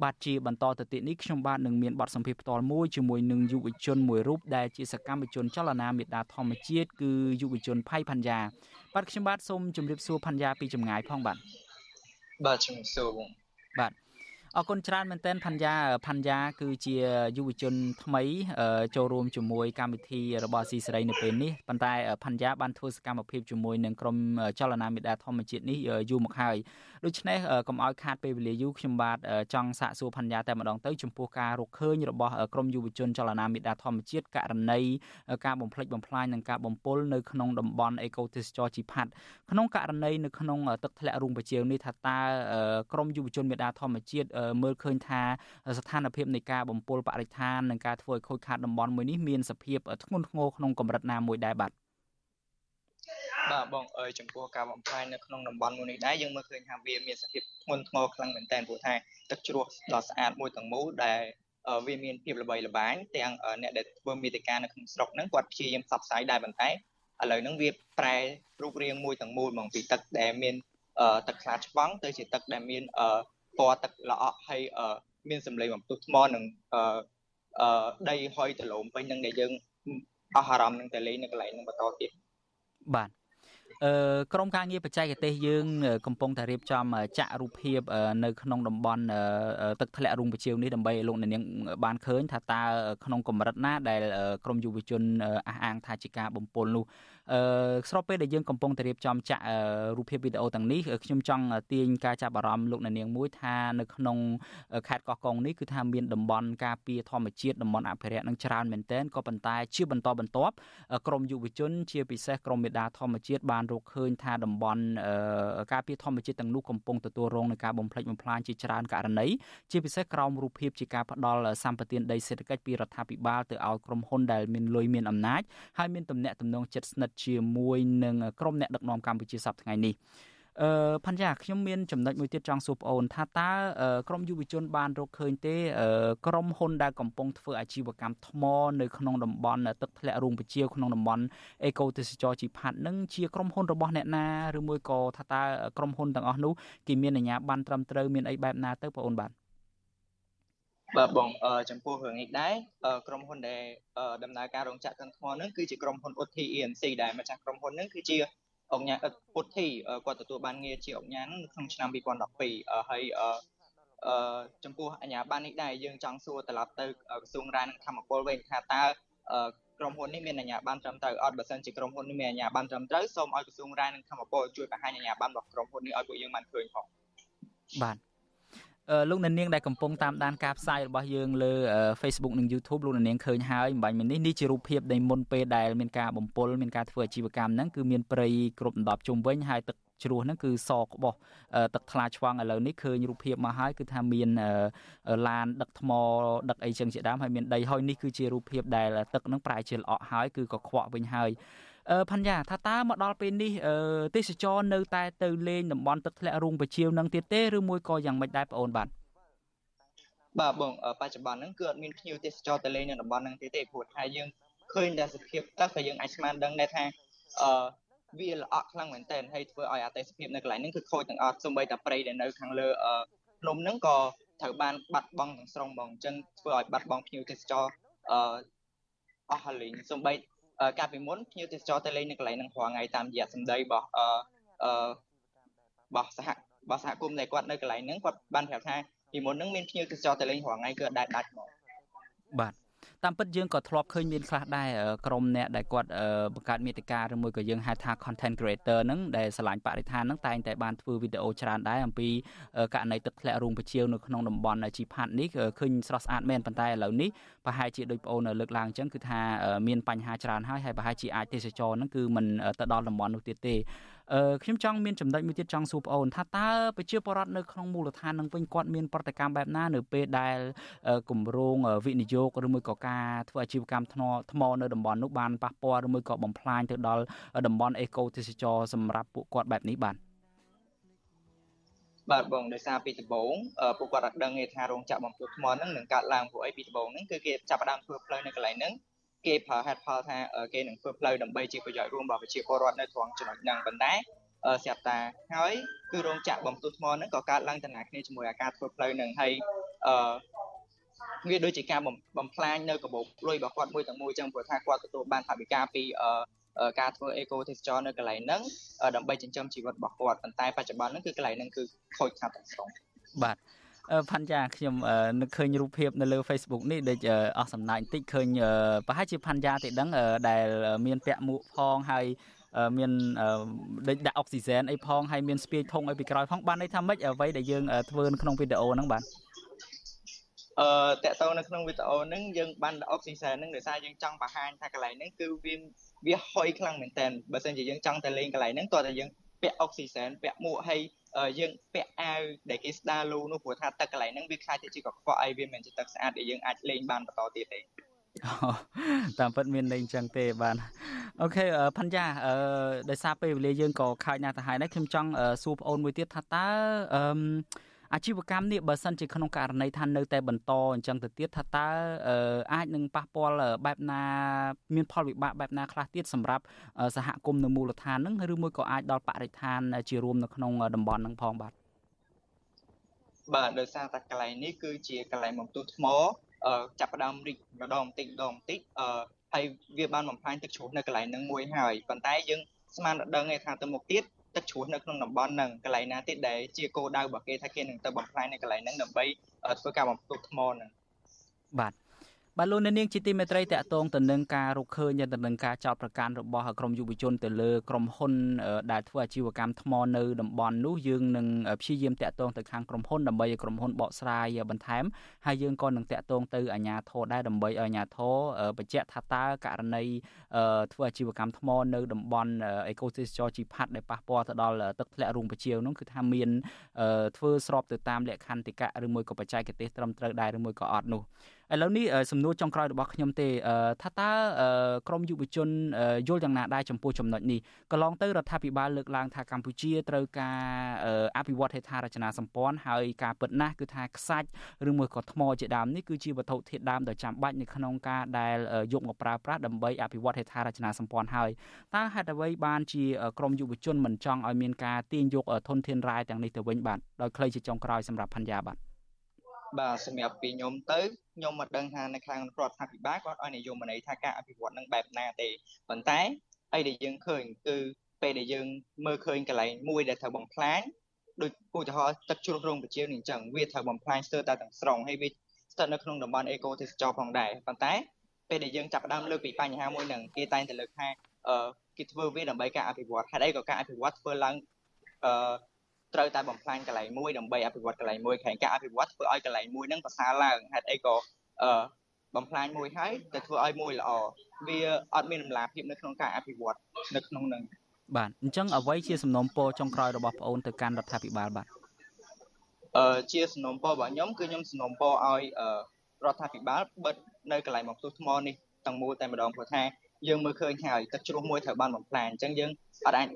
បាទជាបន្តទៅទៀតនេះខ្ញុំបាទនឹងមានបទសម្ភាសន៍ផ្ទាល់មួយជាមួយនឹងយុវជនមួយរូបដែលជាសកម្មជនចលនាមេដាធម្មជាតិគឺយុវជនផៃផាន់យ៉ាបាទខ្ញុំបាទសូមជម្រាបសួរផាន់យ៉ាពីចម្ងាយផងបាទបាទជំរាបសួរបាទអរគុណច្រើនមែនទែនផាន់យ៉ាផាន់យ៉ាគឺជាយុវជនថ្មីចូលរួមជាមួយកម្មវិធីរបស់ស៊ីសេរីនៅពេលនេះប៉ុន្តែផាន់យ៉ាបានធ្វើសកម្មភាពជាមួយនឹងក្រុមចលនាមេដាធម្មជាតិនេះយូរមកហើយដូច្នេះកុំឲ្យខាតពេលវេលាយូរខ្ញុំបាទចង់សាកសួរផាន់យ៉ាតែម្ដងទៅចំពោះការរកឃើញរបស់ក្រមយុវជនចលនាមេដាធម្មជាតិករណីការបំផ្លិចបំផ្លាញនិងការបំពុលនៅក្នុងតំបន់អេកូទេសចរជីផាត់ក្នុងករណីនៅក្នុងទឹកធ្លាក់រូងបជាវនេះថាតើក្រមយុវជនមេដាធម្មជាតិមើលឃើញថាស្ថានភាពនៃការបំពុលបរិស្ថាននិងការធ្វើឲ្យខូចខាតតំបន់មួយនេះមានសភាពធ្ងន់ធ្ងរក្នុងកម្រិតណាមួយដែរបាទ បាទបងអើយចំពោះការបំផ្លាញនៅក្នុងតំបន់មួយនេះដែរយើងមើលឃើញថាវាមានសភាពធ្ងន់ធ្ងរខ្លាំងមែនទែនព្រោះថាទឹកជ្រោះដ៏ស្អាតមួយទាំងមូលដែលវាមានភាពល្បីល្បាញទាំងអ្នកដែលធ្វើមេតិការនៅក្នុងស្រុកហ្នឹងគាត់ព្យាយាមផ្សព្វផ្សាយដែរប៉ុន្តែឥឡូវហ្នឹងវាប្រែរូបរាងមួយទាំងមូលហ្មងពីទឹកដែលមានទឹកខ្លាចឆ្វង់ទៅជាទឹកដែលមានពណ៌ទឹកល្អក់ហើយមានសម្លេងបំពុះថ្មនិងដីហុយដលំពេញនឹងដែលយើងអស់អារម្មណ៍នឹងតែលេងនៅកន្លែងនឹងបន្តទៀត បាទអឺក្រុមការងារបច្ចេកទេសយើង កំពុងតែរៀបចំចាក់រូបភាពនៅក្នុងតំបន់ទឹកធ្លាក់រូងពជាវនេះដើម្បីឲ្យលោកអ្នកនាងបានឃើញថាតើក្នុងកម្រិតណាដែលក្រមយុវជនអះអាងថាជាការបំពុលនោះអឺ ស្របពេលដែលយើងកំពុងតែរៀបចំចាក់រូបភាពវីដេអូទាំងនេះខ្ញុំចង់ទាញការចាប់អារម្មណ៍លោកអ្នកនាងមួយថានៅក្នុងខេត្តកោះកុងនេះគឺថាមានតំបន់ការពារធម្មជាតិតំបន់អភិរក្សនឹងច្រើនមែនទែនក៏ប៉ុន្តែជាបន្តបន្ទាប់ក្រមយុវជន ជាពិសេសក្រមមេដាធម្មជាតិបានរកឃើញថាតំបន់ការពារធម្មជាតិទាំងនោះកំពុងទទួលរងនឹងការបំផ្លិចបំផ្លាញជាច្រើនករណីជាពិសេសក្រោមរូបភាពជាការផ្ដល់សម្បត្តិដីសេដ្ឋកិច្ចពីរដ្ឋាភិបាលទៅឲ្យក្រុមហ៊ុនដែលមានលុយមានអំណាចហើយមានទំនាក់ទំនងជិតស្និទ្ធជាមួយនឹងក្រុមអ្នកដឹកនាំកម្ពុជាសប្តាហ៍ថ្ងៃនេះអឺផាន់យ៉ាខ្ញុំមានចំណុចមួយទៀតចង់សួរប្អូនថាតើក្រមយុវជនបានរកឃើញទេក្រមហ៊ុនដែលកំពុងធ្វើអាជីវកម្មថ្មនៅក្នុងតំបន់ទឹកធ្លាក់រូងពជាវក្នុងតំបន់អេកូទេសចរជីផាត់នឹងជាក្រមហ៊ុនរបស់អ្នកណាឬមួយក៏ថាតើក្រមហ៊ុនទាំងអស់នោះគេមានអាជ្ញាប័ណ្ណត្រឹមត្រូវមានអីបែបណាទៅបងអូនបាទ បាទបងចំពោះរឿងនេះដែរក្រុមហ៊ុនដែលដំណើរការរោងចក្រកាន់ថ្មហ្នឹងគឺជាក្រុមហ៊ុន UTI ENC ដែលម្ចាស់ក្រុមហ៊ុនហ្នឹងគឺជាអង្គញា UTI គាត់ទទួលបានងារជាអង្គញាហ្នឹងនៅក្នុងឆ្នាំ2012ហើយអឺចំពោះអាញាបាននេះដែរយើងចង់សួរត្រឡប់ទៅក្រសួងរាយនិងធម្មពលវិញថាតើក្រុមហ៊ុននេះមានអាជ្ញាប័ណ្ណត្រឹមត្រូវអត់បើសិនជាក្រុមហ៊ុននេះមានអាជ្ញាប័ណ្ណត្រឹមត្រូវសូមឲ្យក្រសួងរាយនិងធម្មពលជួយបង្ហាញអាជ្ញាប័ណ្ណរបស់ក្រុមហ៊ុននេះឲ្យពួកយើងបានឃើញផងបាទ លោកអ្នកនាងដែលកំពុងតាមដានការផ្សាយរបស់យើងលើ Facebook និង YouTube លោកអ្នកនាងឃើញហើយមិនបាញ់មិញនេះនេះជារូបភាពនៃមុនពេលដែលមានការបំពុលមានការធ្វើអាជីវកម្មហ្នឹងគឺមានព្រៃគ្រប់ដណ្ដប់ជុំវិញហើយទឹកជ្រោះហ្នឹងគឺសក្បោះទឹកថ្លាឆ្វង់ឥឡូវនេះឃើញរូបភាពមកហើយគឺថាមានឡានដឹកថ្មដឹកអីចឹងជាដើមហើយមានដីហើយនេះគឺជារូបភាពដែលទឹកហ្នឹងប្រែជាល្អក់ហើយគឺកខ្វក់វិញហើយអឺ ផាន់យ៉ាថាតើមកដល់ពេលនេះទេសចរនៅតែទៅលេងតំបន់ទឹកធ្លាក់រូងបជាវនឹងទៀតទេឬមួយក៏យ៉ាងម៉េចដែរបងអូនបាទបាទបងបច្ចុប្បន្នហ្នឹងគឺអត់មានភ្ញៀវទេសចរទៅលេងនៅតំបន់ហ្នឹងទេទេព្រោះថាយើងឃើញតែសភាពទឹកក៏យើងអាចស្មានដឹងដែរថាអឺវាល្អក់ខ្លាំងមែនតើហើយធ្វើឲ្យអតិសភាពនៅកន្លែងហ្នឹងគឺខូចទាំងអស់សូម្បីតែព្រៃដែលនៅខាងលើភ្នំហ្នឹងក៏ត្រូវបានបាត់បង់ទាំងស្រុងហ្មងអញ្ចឹងធ្វើឲ្យបាត់បង់ភ្ញៀវទេសចរអឺអស់ហើយលេងសូម្បី កាលពីមុនភ្ញៀវទេសចរទៅលេងនៅកន្លែងហ្នឹងរាល់ថ្ងៃតាមរយៈសម្ដីរបស់អឺអឺរបស់សហរបស់សហគមន៍ដែលគាត់នៅកន្លែងហ្នឹងគាត់បានប្រាប់ថាពីមុនហ្នឹងមានភ្ញៀវទេសចរទៅលេងរាល់ថ្ងៃគឺអត់ដែលដាច់ហ្មងបាទ តាមពិតយើងក៏ធ្លាប់ឃើញមានខ្លះដែរក្រុមអ្នកដែលគាត់បង្កើតមាតិកាឬមួយក៏យើងហៅថា content creator ហ្នឹងដែលឆ្លាញ់បរិស្ថានហ្នឹងតែងតែបានធ្វើវីដេអូច្រើនដែរអំពីករណីទឹកធ្លាក់រូងពជាវនៅក្នុងតំបន់ជីផាត់នេះឃើញស្រស់ស្អាតមែនប៉ុន្តែឥឡូវនេះប្រហែលជាដូចបងអូនលើកឡើងអញ្ចឹងគឺថាមានបញ្ហាច្រើនហើយហើយប្រហែលជាអាចទេសចរហ្នឹងគឺมันទៅដល់តំបន់នោះទៀតទេអឺ ខ្ញុំចង់មានចំណុចមួយទៀតចង់សួរបងអូនថាតើប្រជាពលរដ្ឋនៅក្នុងមូលដ្ឋាននឹងវិញគាត់មានប្រតិកម្មបែបណានៅពេលដែលគម្រោងវិនិយោគឬមួយក៏ការធ្វើអាជីវកម្មថ្មថ្មនៅតំបន់នោះបានប៉ះពាល់ឬមួយក៏បំផ្លាញទៅដល់តំបន់អេកូទេសចរសម្រាប់ពួកគាត់បែបនេះបាទបាទបងដោយសារពីដំបូងពួកគាត់អត់ដឹងទេថារោងចក្របំពុលថ្មហ្នឹងនឹងកើតឡើងព្រោះអីពីដំបូងហ្នឹងគឺគេចាប់ផ្ដើមធ្វើផ្លូវនៅកន្លែងហ្នឹង គេប្រើហេតុផលថាគេនឹងធ្វើផ្លូវដើម្បីជាប្រយោជន៍រួមរបស់ប្រជាពលរដ្ឋនៅត្រង់ចំណុចហ្នឹងប៉ុន្តែស្រាប់តាហើយគឺរោងចក្របំពុលថ្មហ្នឹងក៏កើតឡើងតំណាគ្នាជាមួយអាការធ្វើផ្លូវហ្នឹងហើយអឺវាដូចជាការបំផ្លាញនៅកាបូបលុយរបស់គាត់មួយទាំងមួយចឹងព្រោះថាគាត់ទទួលបានថវិកាពីអឺការធ្វើអេកូទេសចរនៅកន្លែងហ្នឹងដើម្បីចិញ្ចឹមជីវិតរបស់គាត់ប៉ុន្តែបច្ចុប្បន្នហ្នឹងគឺកន្លែងហ្នឹងគឺខូចខាតទាំងស្រុងបាទ ផាន់យ៉ាខ្ញុំនឹកឃើញរូបភាពនៅលើ Facebook នេះដូចអស់សំណាញ់បន្តិចឃើញប្រហែលជាផាន់យ៉ាទេដឹងដែលមានពាក់មួកផងហើយមានដូចដាក់អុកស៊ីហ្សែនអីផងហើយមានស្ពាយធុងអីពីក្រោយផងបានន័យថាម៉េចអ្វីដែលយើងធ្វើនៅក្នុងវីដេអូហ្នឹងបាទអឺតកតនៅក្នុងវីដេអូហ្នឹងយើងបានដាក់អុកស៊ីហ្សែនហ្នឹងដោយសារយើងចង់បង្ហាញថាកន្លែងហ្នឹងគឺវាវាហុយខ្លាំងមែនតើបើសិនជាយើងចង់ទៅលេងកន្លែងហ្នឹងតោះតែយើងពាក់អុកស៊ីហ្សែនពាក់មួកហើយ យើងពាក់អាវដែលគេស្ដារលូនោះព្រោះថាទឹកកន្លែងហ្នឹងវាខ្លាចទៅជាកខ្វក់អីវាមិនជាទឹកស្អាតដែលយើងអាចលេងបានបន្តទៀតទេតាមពិតមានលេងចឹងទេបាទអូខេផាន់យ៉ាអឺដោយសារពេលវេលាយើងក៏ខាចណាស់ទៅហើយដែរខ្ញុំចង់សួរបងអូនមួយទៀតថាតើអឺ អាជីវកម្មនេះបើសិនជាក្នុងករណីថានៅតែបន្តអញ្ចឹងទៅទៀតថាតើអាចនឹងប៉ះពាល់បែបណាមានផលវិបាកបែបណាខ្លះទៀតសម្រាប់សហគមន៍នៅមូលដ្ឋានហ្នឹងឬមួយក៏អាចដល់បរិស្ថានជារួមនៅក្នុងតំបន់ហ្នឹងផងបាទបាទដោយសារតែកន្លែងនេះគឺជាកន្លែងបំទុះថ្មចាប់ផ្ដើមរីកម្ដងបន្តិចម្ដងបន្តិចអឺហើយវាបានបំផ្លាញទឹកជ្រោះនៅកន្លែងហ្នឹងមួយហើយប៉ុន្តែយើងស្មានដឹងទេថាទៅមុខទៀត ទឹកជ្រោះនៅក្នុងតំបន់ហ្នឹងកន្លែងណាទៀតដែលជាគោលដៅរបស់គេថាគេនឹងទៅបំផ្លាញនៅកន្លែងហ្នឹងដើម្បីធ្វើការបំផ្ទុះថ្មហ្នឹងបាទ បាទលោកអ្នកនាងជាទីមេត្រីតកតងទៅនឹងការរកឃើញទៅនឹងការចោទប្រកាន់របស់ក្រមយុវជនទៅលើក្រុមហ៊ុនដែលធ្វើអាជីវកម្មថ្មនៅតំបន់នោះយើងនឹងព្យាយាមតកតងទៅខាងក្រុមហ៊ុនដើម្បីឲ្យក្រុមហ៊ុនបកស្រាយបន្ថែមហើយយើងក៏នឹងតកតងទៅអាជ្ញាធរដែរដើម្បីឲ្យអាជ្ញាធរបញ្ជាក់ថាតើករណីធ្វើអាជីវកម្មថ្មនៅតំបន់អេកូទេសចរជីផាត់ដែលប៉ះពាល់ទៅដល់ទឹកធ្លាក់រូងពជាវនោះគឺថាមានធ្វើស្របទៅតាមលក្ខន្តិកៈឬមួយក៏បច្ចេកទេសត្រឹមត្រូវដែរឬមួយក៏អត់នោះ ឥឡូវនេះសំណួរចុងក្រោយរបស់ខ្ញុំទេថាតើក្រមយុវជនយល់យ៉ាងណាដែរចំពោះចំណុចនេះកន្លងទៅរដ្ឋាភិបាលលើកឡើងថាកម្ពុជាត្រូវការអភិវឌ្ឍហេដ្ឋារចនាសម្ព័ន្ធហើយការពិតណាស់គឺថាខ្សាច់ឬមួយក៏ថ្មជាដើមនេះគឺជាវត្ថុធាតុដើមដ៏ចាំបាច់នៅក្នុងការដែលយកមកប្រើប្រាស់ដើម្បីអភិវឌ្ឍហេដ្ឋារចនាសម្ព័ន្ធហើយតើហេតុអ្វីបានជាក្រមយុវជនមិនចង់ឲ្យមានការទាញយកធនធានរ៉ែទាំងនេះទៅវិញបាទដោយខ្លីជាចុងក្រោយសម្រាប់ផាន់យ៉ាបាទបាទសម្រាប់ពីខ្ញុំទៅ ខ្ញុំមិនដឹងថានៅខាងរដ្ឋាភិបាលគាត់ឲ្យនិយមន័យថាការអភិវឌ្ឍនឹងបែបណាទេប៉ុន្តែអីដែលយើងឃើញគឺពេលដែលយើងមើលឃើញកន្លែងមួយដែលត្រូវបំផ្លាញដូចឧទាហរណ៍ទឹកជ្រោះរោងប្រជានេះអញ្ចឹងវាត្រូវបំផ្លាញស្ទើរតែទាំងស្រុងហើយវាស្ថិតនៅក្នុងតំបន់អេកូទេសចរផងដែរប៉ុន្តែពេលដែលយើងចាប់ផ្ដើមលើកពីបញ្ហាមួយហ្នឹងគេតែងតែលើកថាអឺគេធ្វើវាដើម្បីការអភិវឌ្ឍហេតុអីក៏ការអភិវឌ្ឍធ្វើឡើងអឺ ត្រូវតែបំផ្លាញកន្លែងមួយដើម្បីអភិវឌ្ឍកន្លែងមួយខែការអភិវឌ្ឍធ្វើឲ្យកន្លែងមួយហ្នឹងប្រសើរឡើងហេតុអីក៏អឺបំផ្លាញមួយហើយតែធ្វើឲ្យមួយល្អវាអត់មានតម្លាភាពនៅក្នុងការអភិវឌ្ឍនៅក្នុងនឹងបាទអញ្ចឹងអ្វីជាសំណុំពរចុងក្រោយរបស់ប្អូនទៅកាន់រដ្ឋាភិបាលបាទអឺជាសំណុំពររបស់ខ្ញុំគឺខ្ញុំសំណុំពរឲ្យរដ្ឋាភិបាលបិទនៅកន្លែងមកផ្ទុះថ្មនេះទាំងមូលតែម្ដងព្រោះថាយើងមើលឃើញហើយទឹកជ្រោះមួយត្រូវបានបំផ្លាញអញ្ចឹងយើងអត់អាច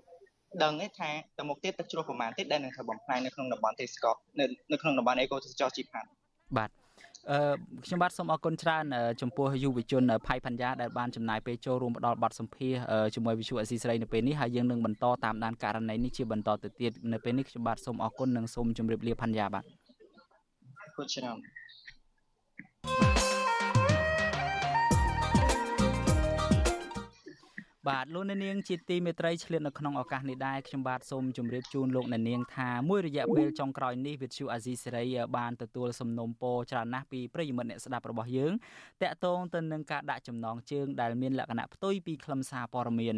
ដឹងទេថាទៅមុខទៀតទឹកជ្រោះប្រមាណទៀតដែលនឹងត្រូវបំផ្លាញនៅក្នុងតំបន់ទេសចរនៅនៅក្នុងតំបន់អេកូទេសចរជីផាត់បាទអឺខ្ញុំបាទសូមអរគុណច្រើនចំពោះយុវជនផៃផាន់យ៉ាដែលបានចំណាយពេលចូលរួមផ្ដល់បទសម្ភាសជាមួយវិទ្យុអស៊ីសេរីនៅពេលនេះហើយយើងនឹងបន្តតាមដានករណីនេះជាបន្តទៅទៀតនៅពេលនេះខ្ញុំបាទសូមអរគុណនិងសូមជម្រាបលាផាន់យ៉ាបាទអរគុណច្រើន បាទលោកអ្នកនាងជាទីមេត្រីឆ្លៀតនៅក្នុងឱកាសនេះដែរខ្ញុំបាទសូមជម្រាបជូនលោកអ្នកនាងថាមួយរយៈពេលចុងក្រោយនេះវិទ្យុអាស៊ីសេរីបានទទួលសំណូមពរច្រើនណាស់ពីប្រិយមិត្តអ្នកស្ដាប់របស់យើងតាក់ទងទៅនឹងការដាក់ចំណងជើងដែលមានលក្ខណៈផ្ទុយពីខ្លឹមសារព័ត៌មាន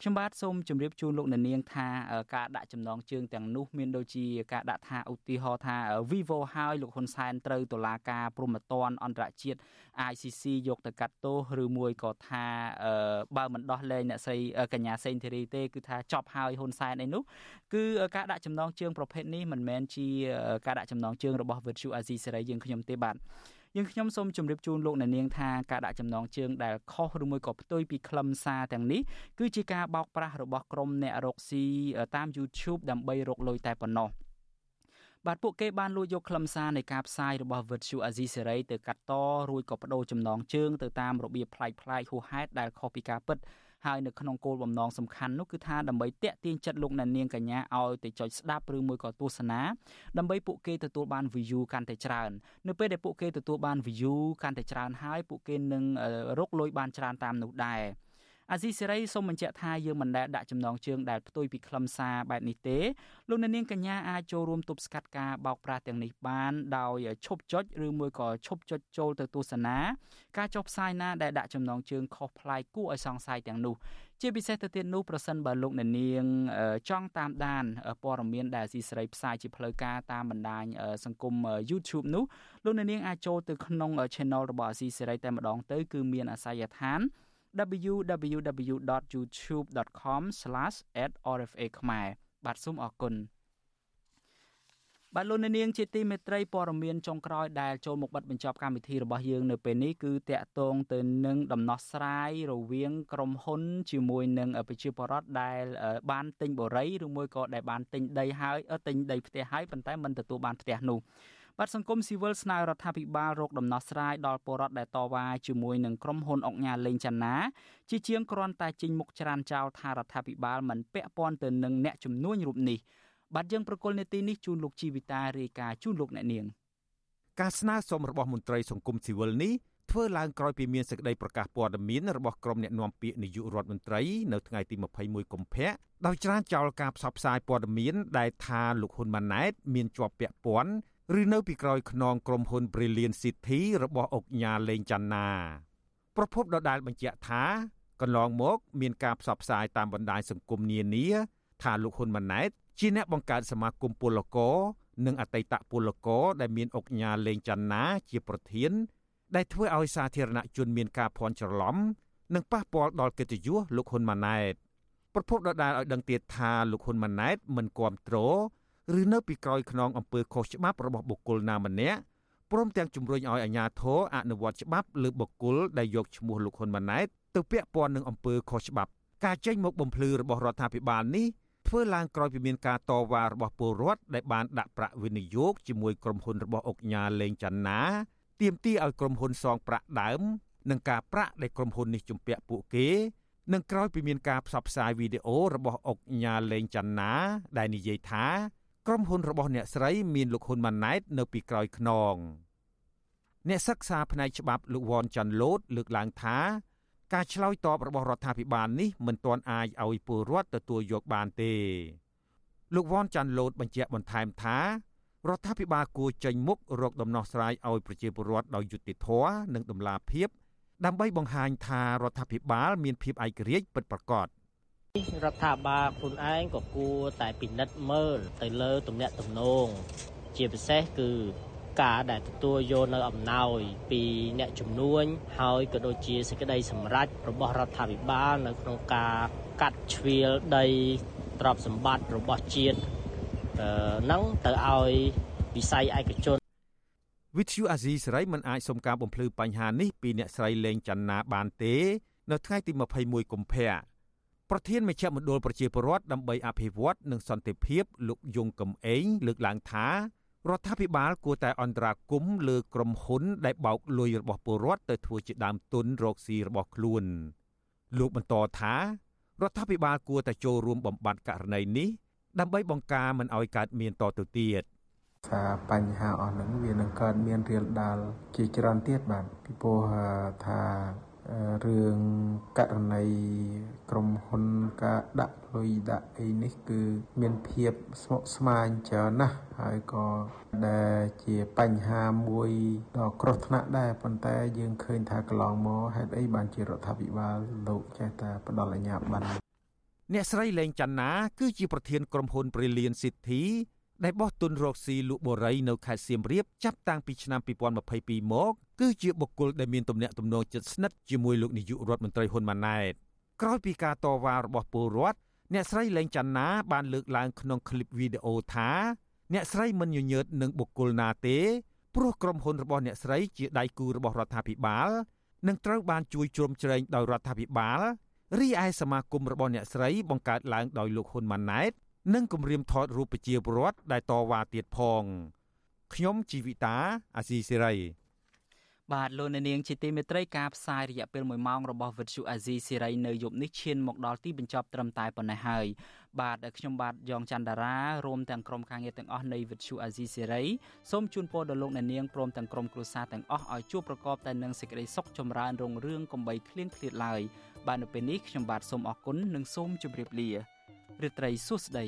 ខ្ញុំបាទសូមជម្រាបជូនលោកអ្នកនាងថាការដាក់ចំណងជើងទាំងនោះមានដូចជាការដាក់ថាឧទាហរណ៍ថា Vivo ហើយលោកហ៊ុនសែនត្រូវតុលាការព្រហ្មទណ្ឌអន្តរជាតិ ICC យកទៅកាត់ទោសឬមួយក៏ថាបើមិនដោះលែងអ្នកស្រីកញ្ញាសេងធីរីទេគឺថាចប់ហើយហ៊ុនសែនអីនោះគឺការដាក់ចំណងជើងប្រភេទនេះមិនមែនជាការដាក់ចំណងជើងរបស់វិទ្យុអាស៊ីសេរីយើងខ្ញុំទេបាទ យើងខ្ញុំសូមជម្រាបជូនលោកអ្នកនាងថាការដាក់ចំណងជើងដែលខុសឬមួយក៏ផ្ទុយពីខ្លឹមសារទាំងនេះគឺជាការបោកប្រាស់របស់ក្រុមអ្នករកស៊ីតាម YouTube ដើម្បីរកលុយតែប៉ុណ្ណោះបាទពួកគេបានលួចយកខ្លឹមសារនៃការផ្សាយរបស់ Virtual Azizi Serai ទៅកាត់តរួចក៏បដូរចំណងជើងទៅតាមរបៀបប្លែកៗហួសហេតុដែលខុសពីការពិត ហើយនៅក្នុងគោលបំណងសំខាន់នោះគឺថាដើម្បីតាក់ទាញចិត្តលោកអ្នកនាងកញ្ញាឲ្យទៅចុចស្ដាប់ឬមួយក៏ទស្សនាដើម្បីពួកគេទទួលបាន view កាន់តែច្រើន នៅពេលដែលពួកគេទទួលបាន view កាន់តែច្រើនហើយពួកគេនឹងរកលុយបានច្រើនតាមនោះដែរ អាស៊ីសេរីសូមបញ្ជាក់ថាយើងមិនដែលដាក់ចំណងជើងដែលផ្ទុយពីខ្លឹមសារបែបនេះទេលោកអ្នកនាងកញ្ញាអាចចូលរួមទប់ស្កាត់ការបោកប្រាស់ទាំងនេះបានដោយឈប់ចុចឬមួយក៏ឈប់ចុចចូលទៅទស្សនាការចុះផ្សាយណាដែលដាក់ចំណងជើងខុសប្លែកគួរឲ្យសង្ស័យទាំងនោះជាពិសេសទៅទៀតនោះប្រសិនបើលោកអ្នកនាងចង់តាមដានព័ត៌មានដែលស៊ីសេរីផ្សាយជាផ្លូវការតាមបណ្ដាញសង្គម YouTube នោះលោកអ្នកនាងអាចចូលទៅក្នុង Channel របស់ស៊ីសេរីតែម្ដងទៅគឺមានអាសយដ្ឋាន www.youtube.com/@rfa ខ្មែរបាទសូមអរគុណបាទលោកនាងជាទីមេត្រីព័ត៌មានចុងក្រោយដែលចូលមកបិទបញ្ចប់កម្មវិធីរបស់យើងនៅពេលនេះគឺតាក់ទងទៅនឹងដំណោះស្រាយរវាងក្រុមហ៊ុន ជាមួយនឹងប្រជាពលរដ្ឋដែលបានទិញបរិយឬមួយក៏ដែលបានទិញដីហើយទិញដីផ្ទះហើយប៉ុន្តែមិនទទួលបានផ្ទះនោះ បាទសង្គមស៊ីវិលស្នើរដ្ឋាភិបាលរកដំណោះស្រាយដល់ពលរដ្ឋដែលតវ៉ាជាមួយនឹងក្រុមហ៊ុនអុកញ៉ាលេងចាណាជាជាងគ្រាន់តែចេញមុខច្រានចោលថារដ្ឋាភិបាលមិនពាក់ព័ន្ធទៅនឹងអ្នកជំនួញរូបនេះបាទយើងប្រកុលនេតិនេះជូនលោកជីវិតារាយការណ៍ជូនលោកអ្នកនាងការស្នើសុំរបស់មន្ត្រីសង្គមស៊ីវិលនេះធ្វើឡើងក្រោយពីមានសេចក្តីប្រកាសព័ត៌មានរបស់ក្រុមអ្នកណែនាំពាក្យនាយករដ្ឋមន្ត្រីនៅថ្ងៃទី21កុម្ភៈដោយច្រានចោលការផ្សព្វផ្សាយព័ត៌មានដែលថាលោកហ៊ុនម៉ាណែតមានជាប់ពាក់ព័ន្ធ ឬនៅពីក្រោយខ្នងក្រុមហ៊ុន Brilliant City របស់អុកញ៉ាលេងចាន់ណាប្រពន្ធដដែលបញ្ជាក់ថាកន្លងមកមានការផ្សព្វផ្សាយតាមបណ្ដាញសង្គមនានាថាលោកហ៊ុនម៉ាណែតជាអ្នកបង្កើតសមាគមពលករនិងអតីតពលករដែលមានអុកញ៉ាលេងចាន់ណាជាប្រធាន ដែលធ្វើឲ្យសាធារណជនមានការភ័ន្តច្រឡំនិងប៉ះពាល់ដល់កិត្តិយសលោកហ៊ុនម៉ាណែតប្រពន្ធដដែលឲ្យដឹងទៀតថាលោកហ៊ុនម៉ាណែតមិនគាំទ្រ ឬនៅពីក្រោយខ្នងអំពើខុសច្បាប់របស់បុគ្គលណាម្នាក់ព្រមទាំងជំរុញឲ្យអាជ្ញាធរអនុវត្តច្បាប់លើបុគ្គលដែលយកឈ្មោះលោកហ៊ុនម៉ាណែតទៅពាក់ព័ន្ធនឹងអំពើខុសច្បាប់ការចេញមកបំភ្លឺរបស់រដ្ឋាភិបាលនេះធ្វើឡើងក្រោយពីមានការតវ៉ារបស់ពលរដ្ឋដែលបានដាក់ប្រាក់វិនិយោគជាមួយក្រុមហ៊ុនរបស់អុកញ៉ាលេងចាន់ណាទាមទារឲ្យក្រុមហ៊ុនសងប្រាក់ដើមនិងការប្រាក់ដែលក្រុមហ៊ុននេះជំពាក់ពួកគេនឹងក្រោយពីមានការផ្សព្វផ្សាយវីដេអូរបស់អុកញ៉ាលេងចាន់ណាដែលនិយាយថា ក្រុមហ៊ុនរបស់អ្នកស្រីមានលោកហ៊ុនម៉ាណែតនៅពីក្រោយខ្នងអ្នកសិក្សាផ្នែកច្បាប់លោកវ៉ាន់ចាន់ឡូតលើកឡើងថាការឆ្លើយតបរបស់រដ្ឋាភិបាលនេះមិនទាន់អាចឲ្យពលរដ្ឋទទួលយកបានទេលោកវ៉ាន់ចាន់ឡូតបញ្ជាក់បន្ថែមថារដ្ឋាភិបាលគួរចេញមុខរកដំណោះស្រាយឲ្យប្រជាពលរដ្ឋដោយយុត្តិធម៌និងតម្លាភាពដើម្បីបង្ហាញថារដ្ឋាភិបាលមានភាពឯករាជ្យពិតប្រាកដ រដ្ឋាភិបាលខ្លួនឯងក៏គួរតែពិនិត្យមើលទៅលើទំនាក់ទំនងជាពិសេសគឺការដែលទទួលយកនៅអំណោយពីអ្នកជំនួញហើយក៏ដូចជាសេចក្តីសម្រេចរបស់រដ្ឋាភិបាលនៅក្នុងការកាត់ជ្រៀលដីទ្រព្យសម្បត្តិរបស់ជាតិហ្នឹងទៅឲ្យវិស័យឯកជនវិទ្យុអាស៊ីសេរីមិនអាចសុំការបំភ្លឺបញ្ហានេះពីអ្នកស្រីលេងច័ន្ទណាបានទេ នៅថ្ងៃទី21កុម្ភៈ ប្រធានមជ្ឈមណ្ឌលប្រជាពលរដ្ឋដើម្បីអភិវឌ្ឍនិងសន្តិភាពលោកយងកំឯងលើកឡើងថារដ្ឋាភិបាលគួរតែអន្តរាគមន៍លើក្រុមហ៊ុនដែលបោកលុយរបស់ពលរដ្ឋទៅធ្វើជាដើមទុនរកស៊ីរបស់ខ្លួន លោកបន្តថារដ្ឋាភិបាលគួរតែចូលរួមបំបត្តិករណីនេះដើម្បីបង្ការមិនឲ្យកើតមានតទៅទៀតថាបញ្ហាអស់ហ្នឹងវានឹងកើតមានរៀលដាលជាច្រើនទៀតបាទពីព្រោះថា រឿងករណីក្រុមហ៊ុនការដាក់លុយដាក់អីនេះគឺមានភាពស្មុគស្មាញច្រើនណាស់ហើយក៏ដែលជាបញ្ហាមួយដ៏គ្រោះថ្នាក់ដែរប៉ុន្តែយើងឃើញថាកន្លងមកហេតុអីបានជារដ្ឋាភិបាលលោកចេះតែផ្ដល់អាជ្ញាប័ណ្ណអ្នកស្រីលេងច័ន្ទណាគឺជាប្រធានក្រុមហ៊ុន Brilliant City ដែលបោះទុនរកស៊ីលក់បូរីនៅខេត្តសៀមរាបចាប់តាំងពីឆ្នាំ2022មកគឺជាបុគ្គលដែលមានទំនាក់ទំនងជិតស្និទ្ធជាមួយលោកនាយករដ្ឋមន្ត្រីហ៊ុនម៉ាណែតក្រោយពីការតវ៉ារបស់ពលរដ្ឋអ្នកស្រីលេងច័ន្ទណាបានលើកឡើងក្នុងคลิปវីដេអូថាអ្នកស្រីមិនញញើតនឹងបុគ្គលណាទេព្រោះក្រុមហ៊ុនរបស់អ្នកស្រីជាដៃគូរបស់រដ្ឋាភិបាលនិងត្រូវបានជួយជ្រោមជ្រែងដោយរដ្ឋាភិបាលរីឯសមាគមរបស់អ្នកស្រីបង្កើតឡើងដោយលោកហ៊ុនម៉ាណែត និងគម្រាមថតរូបប្រជាពលរដ្ឋដែលតវ៉ាទៀតផងខ្ញុំជីវិតាអាស៊ីសេរីបាទលោកអ្នកនាងជាទីមេត្រីការផ្សាយរយៈពេល1ម៉ោងរបស់វិទ្យុអាស៊ីសេរីនៅយប់នេះឈានមកដល់ទីបញ្ចប់ត្រឹមតែប៉ុណ្ណេះហើយបាទខ្ញុំបាទយ៉ងច័ន្ទដារារួមទាំងក្រុមការងារទាំងអស់នៃវិទ្យុអាស៊ីសេរីសូមជូនពរដល់លោកអ្នកនាងព្រមទាំងក្រុមគ្រួសារទាំងអស់ឲ្យជួបប្រកបតែនឹងសេចក្តីសុខចម្រើនរុងរឿងកំបីគ្លៀងគ្លាតឡើយបាទនៅពេលនេះខ្ញុំបាទសូមអរគុណនិងសូមជម្រាបលា រាត្រីសួស្តី